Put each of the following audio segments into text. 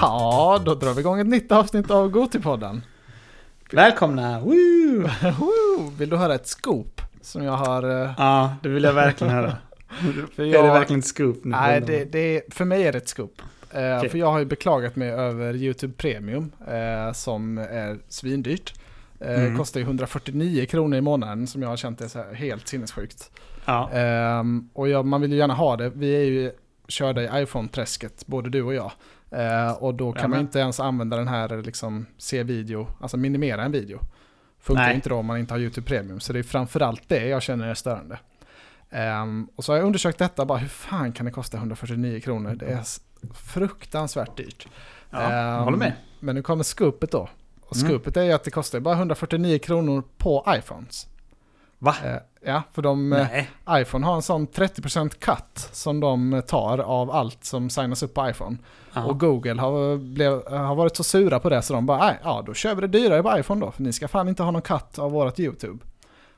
Ja, då drar vi igång ett nytt avsnitt av Gotipodden. Välkomna! Woo! Woo! Vill du höra ett scoop som jag har... eh, Ja, det vill jag verkligen höra. För Är jag, det verkligen ett scoop nu? Nej, det, det, för mig är det ett scoop. Eh, Okej. För jag har ju beklagat mig över YouTube Premium eh, som är svindyrt. Eh, Mm. Kostar ju 149 kronor i månaden som jag har känt är så här helt sinnessjukt. Ja. Ehm, och jag, man vill ju gärna ha det. Vi är ju körda i iPhone-träsket, både du och jag. Eh, och då kan man Jajamän. inte ens använda den här liksom, se video, alltså minimera en video. Funkar Nej. inte då om man inte har YouTube Premium. Så det är framförallt det jag känner är störande. Ehm, och så har jag undersökt detta, bara hur fan kan det kosta 149 kronor? Det är fruktansvärt dyrt. ja, Ehm, håller med. Men nu kommer scoopet då. Och Mm. scoopet är ju att det kostar bara 149 kronor på iPhones. Va? Eh, ja, för de... eh, iPhone har en sån 30% cut som de tar av allt som signas upp på iPhone. Ja. Och Google har, blev, har varit så sura på det så de bara, ja då kör vi det dyrare på iPhone då, för ni ska fan inte ha någon cut av vårat YouTube.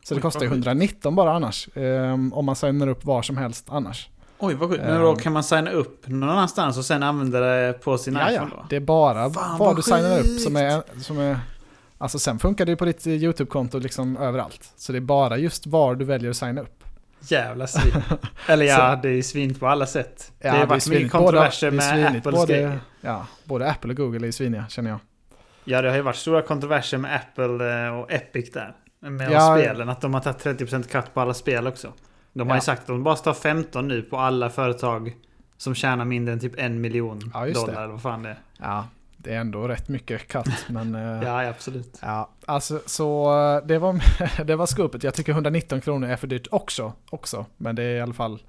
Så det Oj, kostar ju vad sjukt. 119 bara annars, ehm, om man signar upp var som helst annars. Oj, vad sjukt. Men Ehm. då kan man signa upp någon annanstans och sen använda det på sin Ja, ja, iPhone då? det är bara Fan, vad vad du signar upp som är, som är... Alltså sen funkar det ju på ditt YouTube-konto liksom överallt. Så det är bara just var du väljer att signa upp. Jävla svin. Eller ja, det är svin på alla sätt. det har varit mycket svinigt. kontroverser är med svinigt. Apples både, grejer. Ja, både Apple och Google är sviniga känner jag. Ja, det har ju varit stora kontroverser med Apple eh, och Epic där. Med Ja. spelen, att de har tagit 30% cut på alla spel också. De har Ja. ju sagt att de bara ska ta 15 nu på alla företag som tjänar mindre än typ en miljon Ja, dollar eller vad fan det är. Ja, det är ändå rätt mycket cut, men... eh, Ja, absolut. Ja, alltså så eh, det var, det var skopet. Jag tycker 119 kronor är för dyrt också, också. Men det är i alla fall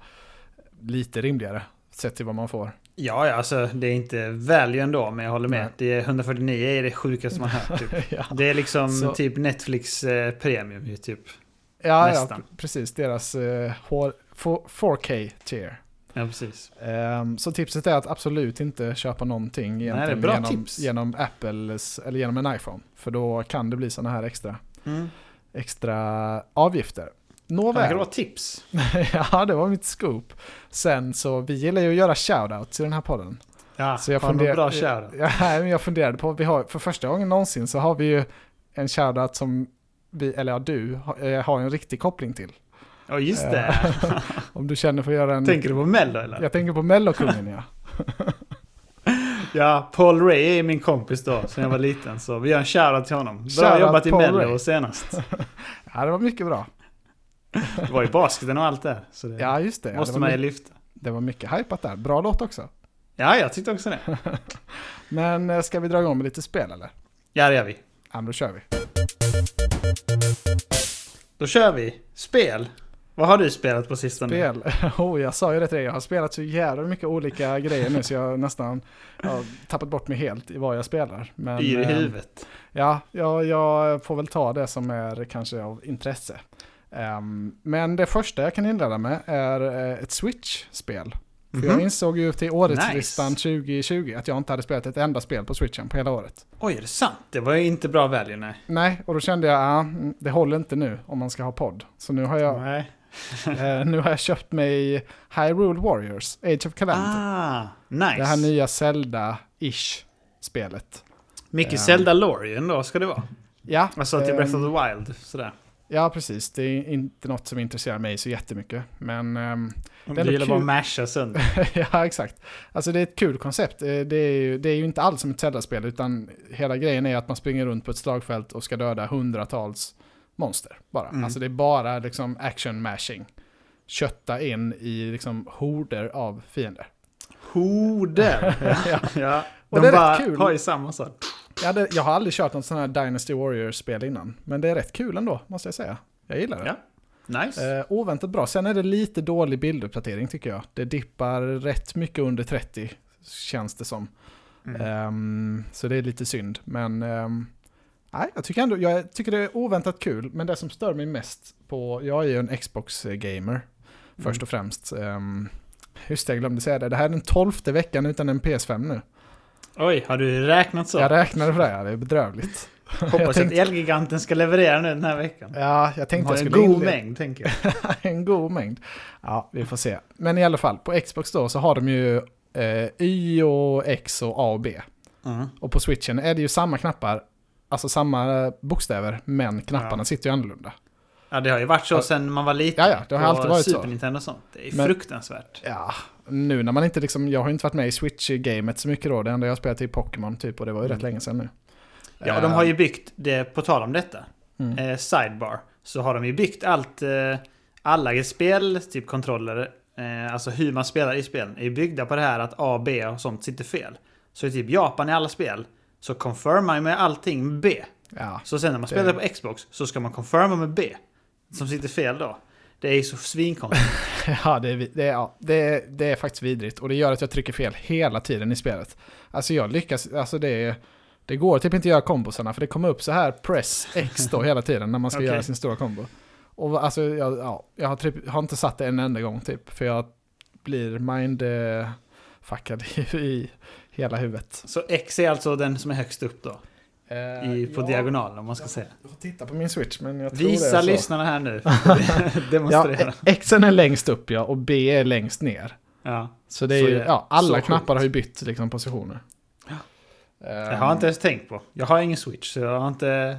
lite rimligare sett till vad man får. Ja, ja, alltså det är inte value ändå, men jag håller med. Nej. Det är 149 är det sjukaste man hört. Typ. ja, Det är liksom Så- typ Netflix eh, premium typ. ja, ja, nästan. precis. Deras eh, H- 4K tier. Ja, precis. Ehm, så tipset är att absolut inte köpa någonting det bra genom, tips. genom Apples eller genom en iPhone. För då kan det bli sådana här extra, Mm. extra avgifter. Det Nåväl. kan vara tips. ja, det var mitt scoop. Sen så, vi gillar ju att göra shoutouts i den här podden. Ja, Så jag funder- bra shoutout? Ja, jag funderade på, vi har, för första gången någonsin så har vi ju en shoutout som vi, eller ja, du, eh, har en riktig koppling till. Ja, just det. Om du känner för att göra en... Tänker du på Mello eller? Jag tänker på Mellokungen ja. Ja, Paul Ray är min kompis då, sen jag var liten. Så vi gör en shoutout till honom. Bra jobbat i Mello Ray. senast. Ja, det var mycket bra. Det var ju basketen och allt där. Så det Ja, just det. Ja, måste det, var man ju lyfta. det var mycket hypat där. Bra låt också. Ja, jag tyckte också det. Men eh, ska vi dra igång med lite spel eller? Ja, det gör vi. Ja, men då kör vi. Då kör vi. Spel. Vad har du spelat på sistone? Spel. Oh, jag sa ju det till dig. Jag har spelat så jävla mycket olika grejer nu så jag nästan jag har tappat bort mig helt i vad jag spelar. Men, i eh, huvudet. Ja, ja, jag får väl ta det som är kanske av intresse. Ehm, men det första jag kan inleda med är eh, ett Switch-spel. För Mhm. jag insåg ju till årets Nice. listan 2020 att jag inte hade spelat ett enda spel på Switchen på hela året. Oj, är det sant? Det var ju inte bra value, nej. Nej, och då kände jag att det håller inte nu om man ska ha podd. Så nu har jag, Nej. eh, nu har jag köpt mig Hyrule Warriors, Age of Calamity. Ah, nice. Det här nya Zelda-ish spelet. Mycket Ehm. Zelda Lorien då ska det vara. Ja, Alltså till ehm, Breath of the Wild, sådär. Ja, precis. Det är inte något som intresserar mig så jättemycket. Men ehm, Om det är du gillar bara att masha sönder. ja, exakt. Alltså det är ett kul koncept. Eh, Det är ju, det är ju inte alls som ett Zelda-spel, utan hela grejen är att man springer runt på ett slagfält och ska döda hundratals monster bara. Mm. Alltså det är bara liksom action-mashing. Kötta in i liksom horder av fiender. Horder! Ja. ja. Och De det är bara rätt kul. har ju samma sak. Jag, hade, jag har aldrig kört något sånt här Dynasty Warriors-spel innan, men det är rätt kul ändå, måste jag säga. Jag gillar det. Ja. Nice. Eh, oväntat bra. Sen är det lite dålig bilduppdatering tycker jag. Det dippar rätt mycket under 30 känns det som. Mm. Ehm, så det är lite synd. Men ehm, nej, jag tycker ändå jag tycker det är oväntat kul. Men det som stör mig mest på, jag är ju en Xbox-gamer först och främst. Um, just det, jag glömde säga det. Det här är den tolfte veckan utan en PS5 nu. Oj, har du räknat så? Jag räknade för det, här, det är bedrövligt. Hoppas jag tänkte- att Elgiganten ska leverera nu den här veckan. Ja, jag tänkte jag en skulle god inleda- mängd, tänker jag. en god mängd. Ja, vi får se. Men i alla fall, på Xbox då så har de ju eh, Y och X och A och B. Mm. Och på switchen är det ju samma knappar, alltså samma bokstäver, men knapparna Ja. sitter ju annorlunda. Ja, det har ju varit så Ja. sen man var liten. Ja, ja, det har alltid varit Super så. Nintendo och sånt. Det är Men- fruktansvärt. Ja, nu när man inte liksom, jag har ju inte varit med i Switch-gamet så mycket då. Det enda jag har spelat är Pokémon typ och det var ju Mm. rätt länge sedan nu. Ja, och de har ju byggt det, på tal om detta, Mm. eh, Sidebar, så har de ju byggt allt, eh, alla spel, typ kontroller, eh, alltså hur man spelar i spelen, är ju byggda på det här att A, B och sånt sitter fel. Så i typ Japan i alla spel, så confirmar man med allting med B. Ja, Så sen när man Det- spelar på Xbox så ska man confirma med B. Som sitter fel då. Det är så svinkonstigt. ja, det, är, det, är, ja det, det är faktiskt vidrigt och det gör att jag trycker fel hela tiden i spelet. Alltså jag lyckas, alltså det är... Det går typ inte att göra kombosarna för det kommer upp så här press X då hela tiden när man ska Okej. göra sin stora kombo. Och alltså jag, ja, jag har, typ, har inte satt det en enda gång typ för jag blir mind eh, fuckad i, i hela huvudet. Så X är alltså den som är högst upp då. Eh, I, på ja, diagonalen om man ska säga. Jag får titta på min switch men jag tror det är Visa så. lyssnarna här nu. Ja, Demonstrera. Xen är längst upp ja och B är längst ner. Ja. Så det är Så ju, ja, alla Så sjukt. knappar har ju bytt liksom positioner. Ja. Ehm, Jag har inte ens tänkt på. Jag har ingen switch så jag har inte...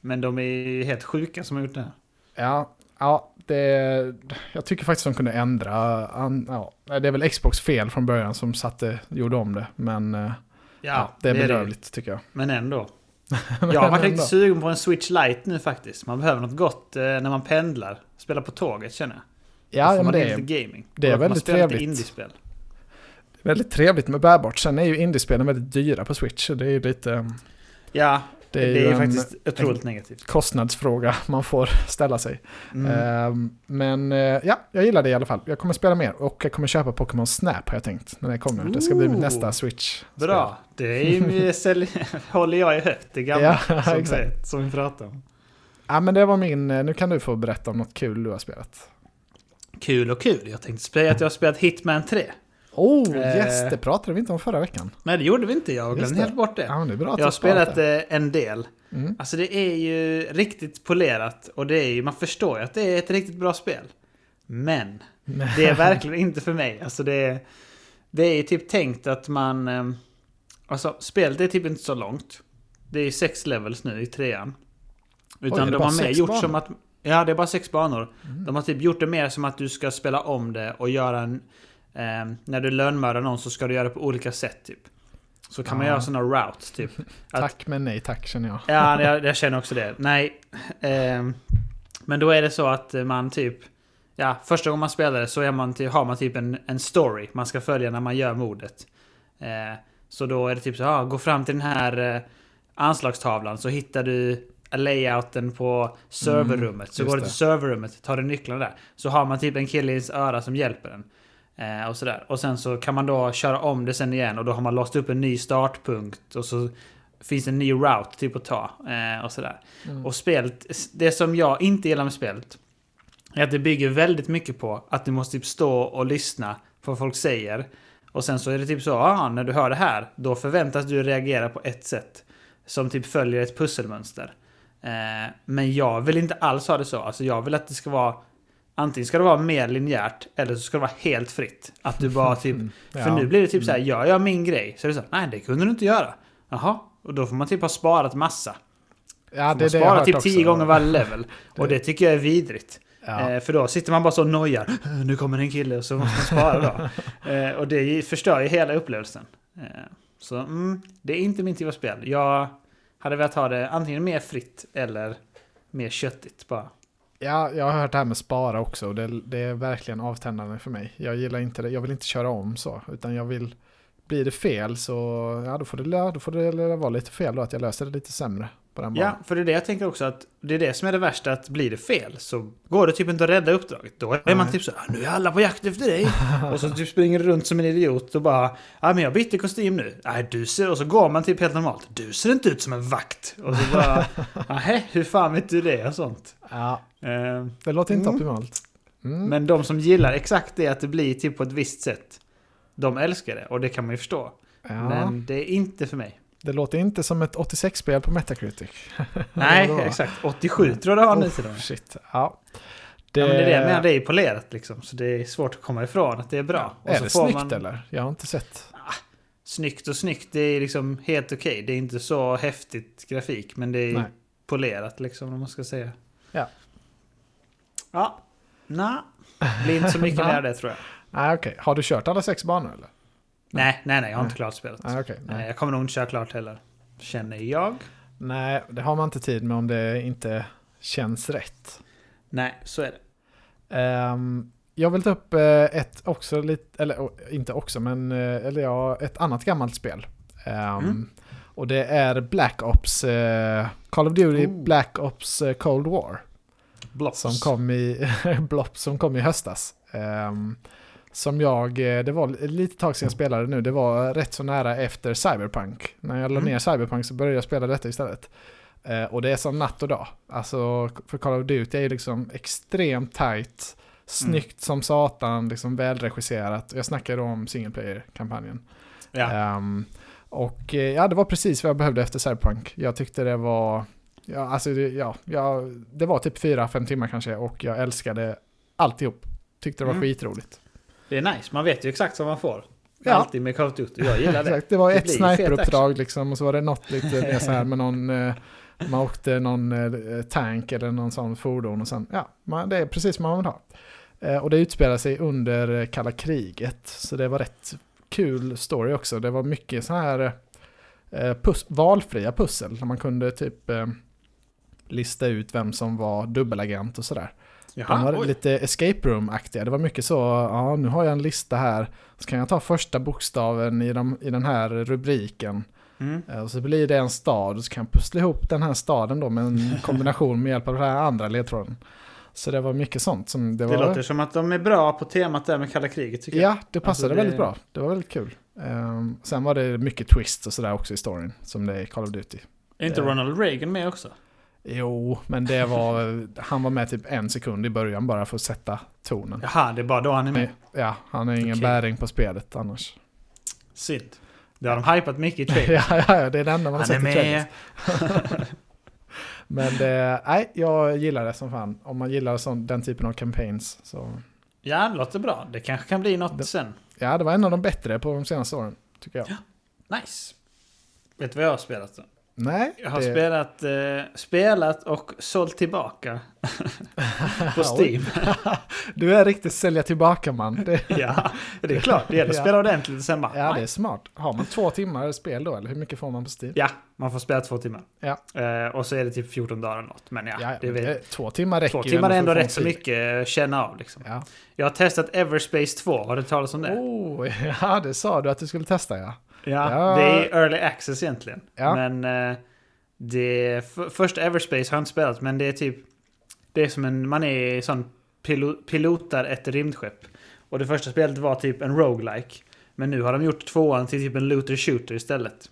Men de är helt sjuka som har gjort det här. Ja, ja det, jag tycker faktiskt de kunde ändra. an- Ja, det är väl Xbox fel från början som satte, gjorde om det. Men ja, Ja, det är bedrövligt tycker jag. Men ändå. Jag har varit riktigt sugen på en Switch Lite nu faktiskt. Man behöver något gott eh, när man pendlar. Spela på tåget känner jag. Ja, men det är gaming. det är Och väldigt trevligt. indiespel. väldigt trevligt med bärbart. Sen är ju indiespelen väldigt dyra på Switch. så Det är ju lite, Ja, det det är är, ju en faktiskt otroligt negativt. kostnadsfråga man får ställa sig. Mm. Ehm, men eh, ja, jag gillar det i alla fall. Jag kommer spela mer och jag kommer köpa Pokémon Snap har jag tänkt när det kommer. Det ska bli mitt Ooh. nästa Switch. Bra. Det är håller jag i högt. Det gamla. Ja, som, exakt. som vi pratade om. Ja men det var min, eh, nu kan du få berätta om något kul du har spelat. Kul och kul. Jag tänkte säga att jag har spelat Hitman 3. Oh Eh. yes, det pratade vi inte om förra veckan. Nej, det gjorde vi inte. Jag glömde det. helt bort det. Ja, det Jag har spelat eh, en del. Mm. Alltså det är ju riktigt polerat och det är ju, man förstår ju att det är ett riktigt bra spel. Men det är verkligen inte för mig. Alltså det är, det är ju typ tänkt att man... eh, Alltså spelet är typ inte så långt. Det är sex levels nu i trean. Utan det de har mer gjort banor? som att... Ja, det är bara sex banor. Mm. De har typ gjort det mer som att du ska spela om det och göra en... Eh, när du lönnmördar någon så ska du göra det på olika sätt typ. Så kan man Ja. göra sådana routes typ. att- Tack men nej tack känner jag. Ja, jag, jag känner också det. Nej. ehm, men då är det så att man typ... Ja, första gången man spelar det så är man, ty- har man typ en, en story man ska följa när man gör mordet. Eh, så då är det typ så ah, gå fram till den här eh, anslagstavlan så hittar du layouten på serverrummet. så just går du till serverrummet, tar du nycklarna där. Så har man typ en kille i ens öra som hjälper en. Eh, och sådär. Och sen så kan man då köra om det sen igen och då har man låst upp en ny startpunkt. Och så finns en ny route typ att ta. Eh, och sådär. Mm. Och spelet, det som jag inte gillar med spelet är att det bygger väldigt mycket på att du måste typ stå och lyssna på vad folk säger. Och sen så är det typ så, ah, när du hör det här, då förväntas du reagera på ett sätt. Som typ följer ett pusselmönster. Eh, men jag vill inte alls ha det så. Alltså jag vill att det ska vara Antingen ska det vara mer linjärt eller så ska det vara helt fritt. Att du bara typ... Mm. För Ja. nu blir det typ så här, gör jag min grej så är det så nej det kunde du inte göra. Jaha, och då får man typ ha sparat massa. Ja, Man det har sparar typ. 10 gånger varje level. Och Det- tycker jag är vidrigt. Ja. Eh, för då sitter man bara så och nojar. "Eh, Nu kommer en kille och så måste man spara då. eh, och det förstör ju hela upplevelsen. Eh, så mm, det är inte min typ av spel. Jag hade velat ha det antingen mer fritt eller mer köttigt bara. Ja, jag har hört det här med spara också och det, det är verkligen avtändande för mig. Jag gillar inte det, jag vill inte köra om så, utan jag vill... Blir det fel så, ja då får det, då får det vara lite fel då, att jag löser det lite sämre på den banan. Ja, för det är det jag tänker också att det är det som är det värsta att blir det fel så går det typ inte att rädda uppdraget. Då är man Nej. typ så "Ah, nu är alla på jakt efter dig. och så typ springer du runt som en idiot och bara ja men jag bytte kostym nu. Nej du ser, och så går man typ helt normalt. Du ser inte ut som en vakt. Och så bara, nej hur fan vet du det och sånt. Ja, Eh, det låter inte Mm. optimalt. Mm. men de som gillar exakt det att det blir typ på ett visst sätt. De älskar det och det kan man ju förstå. ja, Men det är inte för mig. Det låter inte som ett 86-spel på Metacritic. Nej, exakt. 87 tror jag det har nu Oh, till shit. Ja. Ja, men det är det jag menar, det är polerat liksom. Så det är svårt att komma ifrån att det är bra. Och Är det snyggt man... eller? Jag har inte sett. snyggt och snyggt. Det är liksom helt okej. Det är inte så häftigt grafik, men det är Nej. polerat liksom, om man ska säga. Ja. Ja. Nej. Blir inte så mycket mer det tror jag. Nej, okej. Har du kört alla sex banor eller? Nej, nej, nej. Jag har inte klart spelet. Nej, okej. Nej, Nej. jag kommer nog inte köra klart heller. Känner jag. Nej, det har man inte tid med om det inte känns rätt. Nej, så är det. Ehm, jag vill ta upp eh, ett också lite, eller inte också, men eh, eller ja, ett annat gammalt spel. Ehm, Mm. Och det är Black Ops, eh, Call of Duty Oh. Black Ops eh, Cold War. Blops. Som kom i, Blopp som kom i höstas. Ehm, som jag, eh, det var lite tag sedan jag spelade nu, det var rätt så nära efter Cyberpunk. När jag la Mm. ner Cyberpunk så började jag spela detta istället. Eh, och det är som natt och dag. Alltså, för Call of Duty är ju liksom extremt tight, snyggt som satan, liksom välregisserat. Jag snackar då om single player-kampanjen. Ja. Ehm, och eh, ja, det var precis vad jag behövde efter Cyberpunk. Jag tyckte det var, ja, alltså det, ja, ja, det var typ 4-5 timmar kanske och jag älskade alltihop. Tyckte det var Mm. skitroligt. Det är nice. Man vet ju exakt vad man får. Ja. Alltid med Call of Duty. Jag gillar det. Exakt, det var Det ett sniperuppdrag liksom och så var det något lite mer så här med någon, eh, man åkte någon eh, tank eller någon sån fordon och sen, ja, man, det är precis vad man vill ha. Eh, och det utspelar sig under eh, kalla kriget, så det var rätt kul story också. Det var mycket så här eh, pus- valfria pussel, där man kunde typ eh, lista ut vem som var dubbelagent och sådär. De var Jaha, oj. lite escape room-aktiga. Det var mycket så, ja nu har jag en lista här, så kan jag ta första bokstaven i, de, i den här rubriken. Mm. Eh, Och så blir det en stad och så kan jag pussla ihop den här staden då med en kombination med hjälp av den här andra ledtråden. Så det var mycket sånt som det Det var... låter som att de är bra på temat där med kalla kriget tycker jag. Ja, det passade Alltså, det- väldigt bra. Det var väldigt kul. Ehm, sen var det mycket twists och sådär också i storyn, som det är i Call of Duty. Är inte Eh. Ronald Reagan med också? Jo, men det var... han var med typ en sekund i början bara för att sätta tonen. Jaha, det är bara då han är med. Ja, han har ingen Okej. bäring på spelet annars. Synd. Det har de hypat mycket i trailern. ja, ja, ja, det är det enda man har sett i trailers. med. Men det, nej, jag gillar det som fan. Om man gillar sån, den typen av campaigns så... Ja, det låter bra. Det kanske kan bli något Det- sen. Ja, det var en av de bättre på de senaste åren, tycker jag. Nice. Vet du vad jag har spelat då? Nej, Jag har det- spelat, eh, spelat och sålt tillbaka på. Steam. Du är riktigt sälja tillbaka-man. Det, ja, det är klart. Det gäller att spela ordentligt och sen bara... ja, det är smart. Har man två timmar spel då, eller hur mycket får man på Steam? Ja, man får spela två timmar. Ja. Eh, och så är det typ 14 dagar eller något. Men ja, Ja, det vet, det, två timmar räcker två timmar är ändå rätt så mycket att känna av liksom. Ja. Jag har testat Everspace 2. Har du talat om det? Oh, ja, det sa du att du skulle testa ja. Ja, Ja. det är early access egentligen. Ja. Men eh, det... F- första Everspace har jag inte spelat, men det är typ... Det är som en... Man är sån pilo, pilotar ett rymdskepp. Och det första spelet var typ en roguelike. Men nu har de gjort tvåan till typ en looter shooter istället.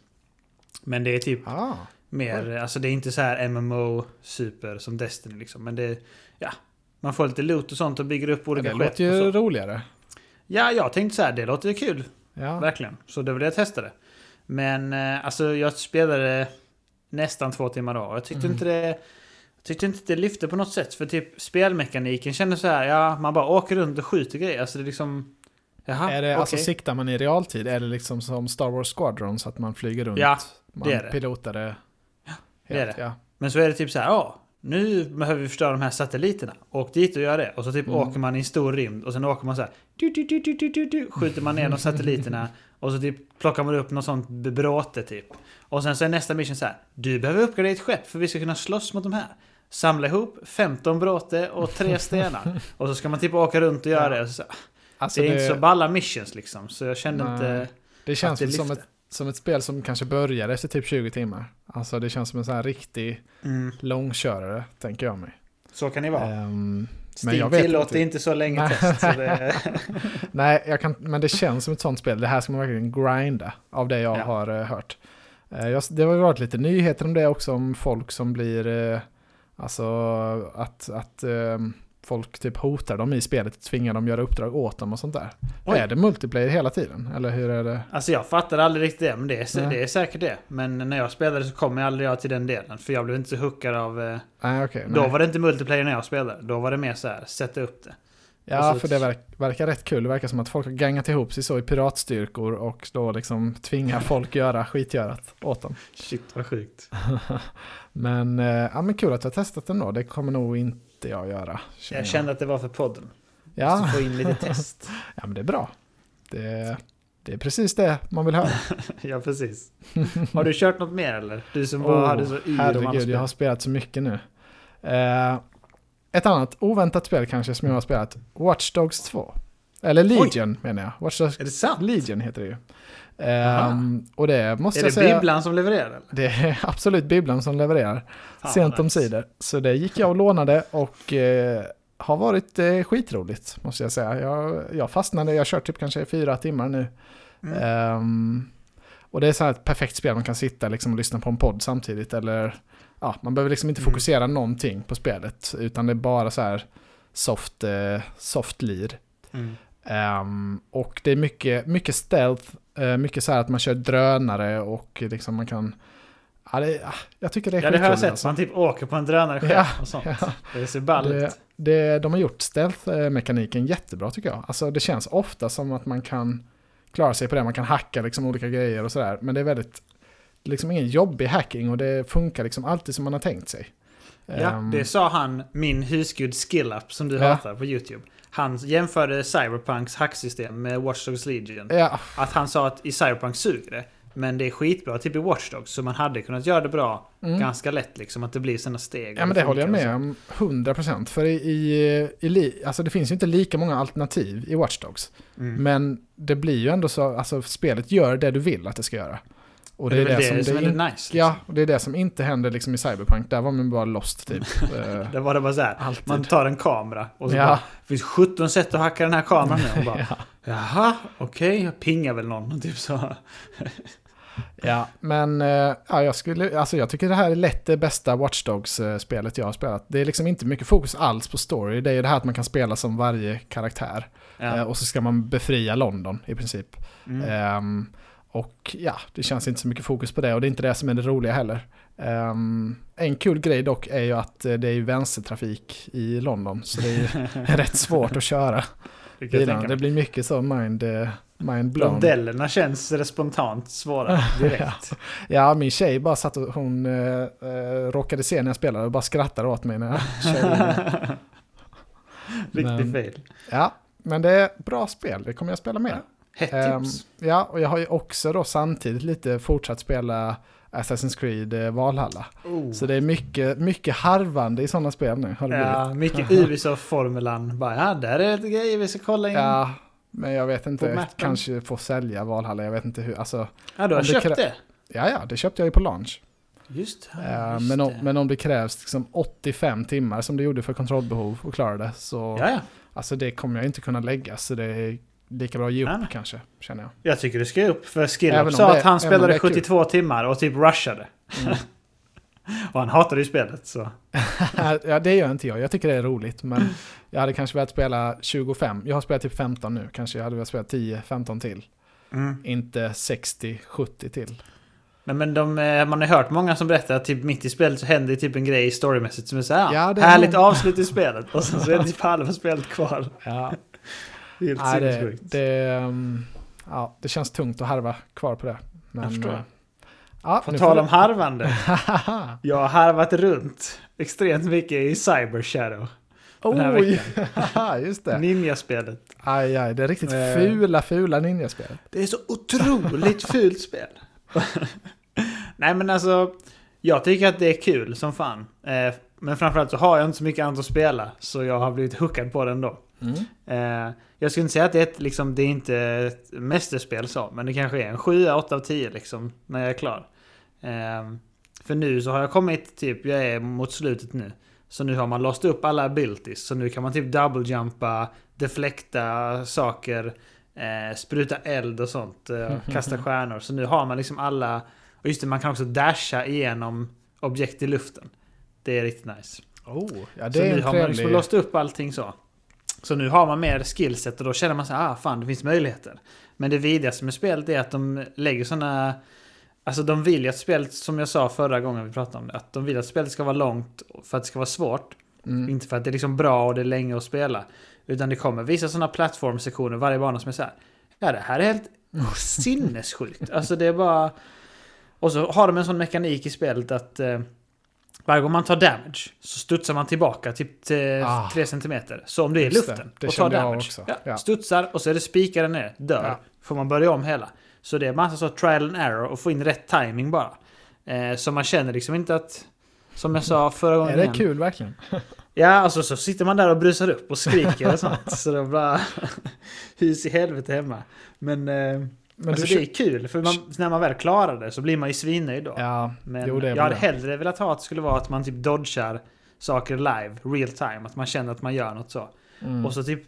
Men det är typ Ah, mer... Alltså det är inte så här MMO super som Destiny liksom. Men det. Ja. Man får lite loot och sånt och bygger upp olika det skepp låter ju roligare. Ja, jag tänkte så här. Det låter ju kul. Ja. Verkligen. Så det var det jag testade. Men eh, alltså jag spelade nästan två timmar då. Jag tyckte Mm. inte det... Jag tyckte inte det lyfte på något sätt. För typ spelmekaniken kändes så här, ja, man bara åker runt och skjuter grejer. Alltså det är liksom... Jaha, är det, okej. alltså siktar man i realtid? Är det liksom som Star Wars Squadron så att man flyger runt? Ja, man det är det. pilotade det är helt, det. Ja. Men så är det typ så här, ja, nu behöver vi förstöra de här satelliterna. Åk dit och gör det. Och så typ Mm. åker man i en stor rymd och sen åker man så här, du, du, du, du, du, du, du, skjuter man ner de satelliterna. Och så typ plockar man upp något sånt bråte typ. Och sen så är nästa mission så här, du behöver uppgradera ditt skepp för vi ska kunna slåss mot de här. Samla ihop 15 bråte och tre stenar. och så ska man typ åka runt och göra Ja. det. Och så, Alltså det är det, inte så balla missions liksom. Så jag kände Nej. inte... det känns det som ett, som ett spel som kanske börjar efter typ 20 timmar. Alltså det känns som en sån här riktig Mm, långkörare, tänker jag mig. så kan det vara. Ehm, Steam jag vet tillåter inte. så länge Nej. test. Så det, Nej, kan, men det känns som ett sånt spel. Det här ska man verkligen grinda av det jag Ja. har eh, hört. Eh, jag, det har ju varit lite nyheter om det också, om folk som blir, eh, alltså att, att eh, folk typ hotar dem i spelet tvingar dem göra uppdrag åt dem och sånt där. Oj. Är det multiplayer hela tiden? Eller hur är det? Alltså jag fattar aldrig riktigt det, men det är, Nej. det är säkert det. Men när jag spelade så kom jag aldrig jag till den delen. För jag blev inte så hookad av... Eh, Nej, okej. då nej. var det inte multiplayer när jag spelade. Då var det mer så här, sätta upp det. Ja, Och så- för det verk, verkar rätt kul. Det verkar som att folk har gangat ihop sig så i piratstyrkor och då liksom tvingar folk göra skitgörat åt dem. Shit vad sjukt. Men, eh, ja, men kul att du har testat den då. Det kommer nog inte jag göra. känner Jag kände att det var för podden. Ja, Måste få in lite test. ja, men det är bra. Det, det är precis det man vill höra. ja, precis. Har du kört något mer eller? Du som var, Åh, hade så yr Herregud, jag har spelat så mycket nu. Eh, ett annat oväntat spel kanske som jag har spelat. Watch Dogs 2. Eller Legion menar jag. Watch Dogs Är det sant? Legion heter det ju. Ehm, och det måste Är jag det säga. bibblan som levererar eller? Det är absolut bibblan som levererar. Fan, sent om sidor. Så det gick jag och lånade och eh, har varit eh, skitroligt måste jag säga. Jag, jag fastnade, jag kört typ kanske fyra timmar nu. Mm. Ehm, och det är så här ett perfekt spel, man kan sitta liksom och lyssna på en podd samtidigt. Eller, ja, man behöver liksom inte Mm. fokusera någonting på spelet. Utan det är bara så här soft, eh, soft lir. Mm. Ehm, och det är mycket, mycket stealth, eh, mycket så här att man kör drönare och liksom man kan... Ja, det, ah, jag tycker det är Ja, det har jag sett. alltså. Man typ åker på en drönare själv Ja, och sånt. ja. Det ser ball Det, det, de har gjort stealth-mekaniken jättebra tycker jag. Alltså det känns ofta som att man kan klara sig på det. Man kan hacka liksom olika grejer och sådär. Men det är väldigt, liksom ingen jobbig hacking och det funkar liksom alltid som man har tänkt sig. Ja, Ehm, det sa han, min husgud Skillup som du Ja. hatar på YouTube. Han jämförde Cyberpunks hacksystem med Watch Dogs Legion. ja, Att han sa att i Cyberpunk suger det. Men det är skitbra typ i Watch Dogs. Så man hade kunnat göra det bra mm. ganska lätt liksom. Att det blir sådana steg. ja, men det håller jag med om 100%. För i, i, i, alltså det finns ju inte lika många alternativ i Watch Dogs. Mm. Men det blir ju ändå så, alltså spelet gör det du vill att det ska göra. Och det är väl det som, det är in- nice. Liksom. Ja, och det är det som inte händer liksom i Cyberpunk. Där var man bara lost typ. Eh, Det var det bara så här. Alltid. Man tar en kamera och så Ja. bara, det finns 17 sätt att hacka den här kameran med. Och bara, ja. Jaha, okej, jag pingar väl någon. Typ så. ja, men eh, ja, jag, skulle, alltså, jag tycker det här är lätt det bästa Watch Dogs-spelet jag har spelat. Det är liksom inte mycket fokus alls på story. Det är ju det här att man kan spela som varje karaktär. Eh, Ja. och så ska man befria London i princip. Mm. Ehm, och ja, det känns inte så mycket fokus på det och det är inte det som är det roliga heller. Ehm, en kul grej dock är ju att eh, det är vänstertrafik i London så det är rätt svårt att köra Det Det blir mycket så mind, eh, mind blown. Blondellerna känns det spontant svåra direkt. Ja, min tjej bara satt och hon eh, eh, råkade se när jag spelade och bara skrattade åt mig när jag körde. Riktigt fel. ja, men det är bra spel, det kommer jag spela mer. Hett Ehm, tips. ja, och jag har ju också då samtidigt lite fortsatt spela Assassin's Creed eh, Valhalla. Oh. Så det är mycket, mycket harvande i sådana spel nu. Har det Ja, blivit. mycket Ubisoft-formulan. Bara, ja, där är det grejer vi ska kolla in. Ja, ja, men jag vet inte, kanske få sälja Valhalla, jag vet inte hur. Alltså, du har köpt det? ja, ja, det köpte jag ju på launch. Just det. Eh, just men, om, det. men om det krävs liksom 85 timmar som det gjorde för kontrollbehov och klara det, så Ja, ja. alltså det kommer jag inte kunna lägga. Så det lika bra att ge upp Nej, nej. kanske, känner jag. Jag tycker du ska upp för Skillup sa det- att han spelade det är kul. 72 timmar och typ rushade. Mm. Och han hatade ju spelet så. ja, det gör inte jag. Jag tycker det är roligt, men jag hade kanske velat spela 25. Jag har spelat typ 15 nu. Kanske jag hade velat spela 10-15 till. Mm. Inte 60-70 till. Nej, men de, eh, man har hört många som berättar att typ mitt i spelet så händer typ en grej storymässigt som är så här, Ja, härligt är- avslut i spelet. Och sen så är det typ halva spelet kvar. Ja, Helt Nej, det, det, um, ja, det känns tungt att harva kvar på det. Men, Jag förstår. eh, Ja, På tal om harvande. Jag har harvat runt extremt mycket i Cyber Shadow. Den här Oj! Just det. Ninja-spelet. Aj, aj, det är riktigt Eh. fula, fula ninjaspelet. Det är så otroligt fult spel. Nej men alltså, jag tycker att det är kul som fan. Eh, men framförallt så har jag inte så mycket annat att spela. Så jag har blivit hookad på den då. Mm. Eh, jag skulle inte säga att det är ett, liksom, det är inte ett mästerspel så. Men det kanske är en 7, 8 av 10 liksom, när jag är klar. Eh, för nu så har jag kommit typ, jag är mot slutet nu. Så nu har man låst upp alla abilities. Så nu kan man typ double-jumpa, deflekta saker, eh, spruta eld och sånt. Eh, kasta stjärnor. Så nu har man liksom alla... Och just det, man kan också dasha igenom objekt i luften. Det är riktigt nice. Oh, ja, Så det är nu har man liksom låst upp allting så. Så nu har man mer skillset och då känner man så här, ah fan det finns möjligheter. Men det vidrigaste med spelet är att de lägger sådana... Alltså de vill ju att spelet, som jag sa förra gången vi pratade om det, att de vill att spelet ska vara långt för att det ska vara svårt. Mm. Inte för att det är liksom bra och det är länge att spela. Utan det kommer vissa sådana plattformsektioner varje bana som är så här. Ja, det här är helt sinnessjukt. Alltså det är bara... Och så har de en sån mekanik i spelet att eh, varje gång man tar damage så studsar man tillbaka typ till Ah. 3 cm. Så om du är i Just det. luften Det och tar damage, också. Ja, Ja. studsar och så är det spikaren ner, dör. Ja. Får man börja om hela. Så det är massa så trial and error och få in rätt timing bara. Eh, så man känner liksom inte att... Som jag sa förra gången Är det igen. kul verkligen? Ja, alltså så sitter man där och brusar upp och skriker och sånt. Så det är bara hus i helvete hemma. Men, eh, Men alltså du det är kul, för man, när man väl klarar det så blir man ju svinnöjd då. Ja, Men jo jag hade hellre velat ha att det skulle vara att man typ dodgar saker live, real time. Att man känner att man gör något så. Mm. Och så typ...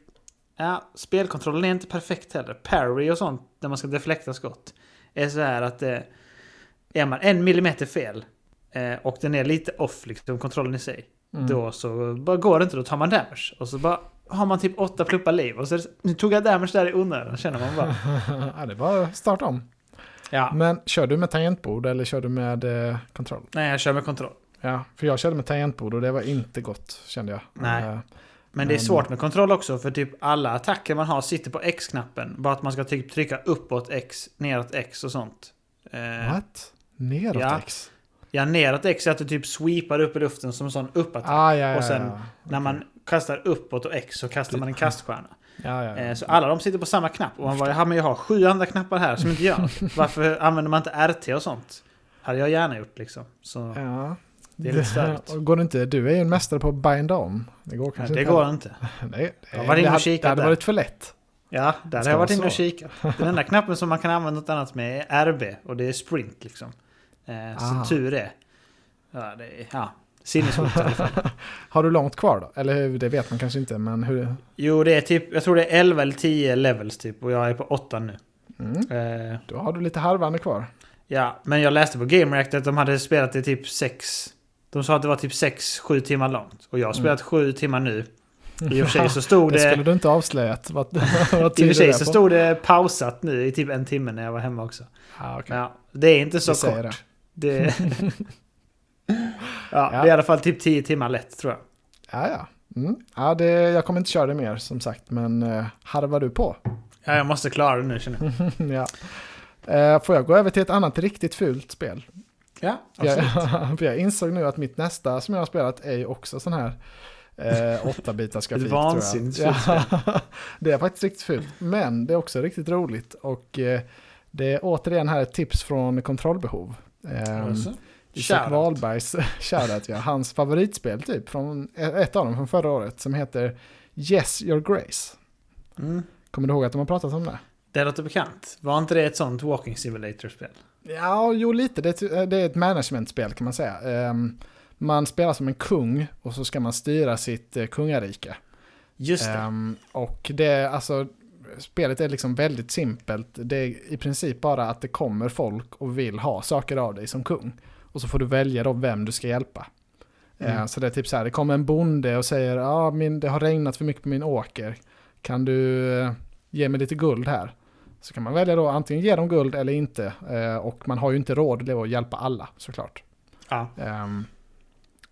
Ja, spelkontrollen är inte perfekt heller. Parry och sånt, där man ska deflekta skott, är så här att... Eh, är man en millimeter fel eh, och den är lite off, liksom, kontrollen i sig. Mm. Då så bara går det inte, då tar man damage. Och så bara har man typ åtta pluppar liv. Och så nu tog jag damage där i onödan, känner man bara. ja, det är bara att starta om. Ja. Men kör du med tangentbord eller kör du med eh, kontroll? Nej, jag kör med kontroll. Ja, för jag körde med tangentbord och det var inte gott kände jag. Nej. Eh, Men det är Men- svårt med kontroll också, för typ alla attacker man har sitter på X-knappen. Bara att man ska typ trycka uppåt X, neråt X och sånt. Eh, what? Neråt ja. X? ja, neråt X är att du typ sweepar upp i luften som en sån uppattack. Ah, ja, ja, och sen. När man kastar uppåt och X så kastar man en kaststjärna. Ja, ja, ja. Eh, Så alla de sitter på samma knapp. Och man bara, men jag har sju andra knappar här som inte gör något. Varför använder man inte RT och sånt? Hade jag gärna gjort liksom. Så ja. det är lite störigt. Och Går det inte, du är ju en mästare på att binda om. Det går kanske det inte. går inte. Nej, Jag var inne och det, hade, kikat det hade där. varit för lätt. Ja, där har jag varit inne och kikat. Den enda knappen som man kan använda något annat med är RB. Och det är sprint liksom. Eh, så tur är. Ja, det är... Ja. Sinnessjukt i alla fall. Har du långt kvar då? Eller hur, det vet man kanske inte, men hur? Jo, det är typ... Jag tror det är 11 eller 10 levels typ. Och jag är på 8 nu. Mm. Eh, Då har du lite harvande kvar. Ja, men jag läste på Game React att de hade spelat det typ 6... De sa att det var typ 6-7 timmar långt. Och jag har spelat 7 timmar nu. I och för sig så stod Det det... skulle du inte avslöjat. Vad, vad I och för sig det så stod det pausat nu i typ en timme när jag var hemma också. Ah, okay. Ja, det är inte så kort. Det... ja, Ja. det är i alla fall typ 10 timmar lätt tror jag. Ja, ja. Mm. ja det, jag kommer inte köra det mer som sagt, men uh, harvar du på? Ja, jag måste klara det nu känner jag. ja. Eh, får jag gå över till ett annat riktigt fult spel? Ja, absolut. jag, för jag insåg nu att mitt nästa som jag har spelat är ju också sån här eh, 8-bitars grafik. Ett tror jag. vansinnigt ja, fult Det är faktiskt riktigt fult, men det är också riktigt roligt. Och eh, det är återigen här ett tips från kontrollbehov. Eh, Alltså, Isak. Wahlbergs shoutout, ja. Hans favoritspel typ, från ett av dem från förra året, som heter Yes Your Grace. Mm. Kommer du ihåg att de har pratat om det? Det låter bekant. Var inte det ett sånt walking simulator-spel? Ja, jo lite. Det är, ett- det är ett managementspel kan man säga. Ehm, man spelar som en kung och så ska man styra sitt eh, kungarike. Just det. Ehm, och det är alltså, spelet är liksom väldigt simpelt. Det är i princip bara att det kommer folk och vill ha saker av dig som kung. Och så får du välja då vem du ska hjälpa. Mm. Ehm, så det är typ så här, det kommer en bonde och säger ja, ah, min, det har regnat för mycket på min åker. Kan du eh, ge mig lite guld här? Så kan man välja då antingen ge dem guld eller inte. Eh, och man har ju inte råd att hjälpa alla såklart. Ja. Ehm,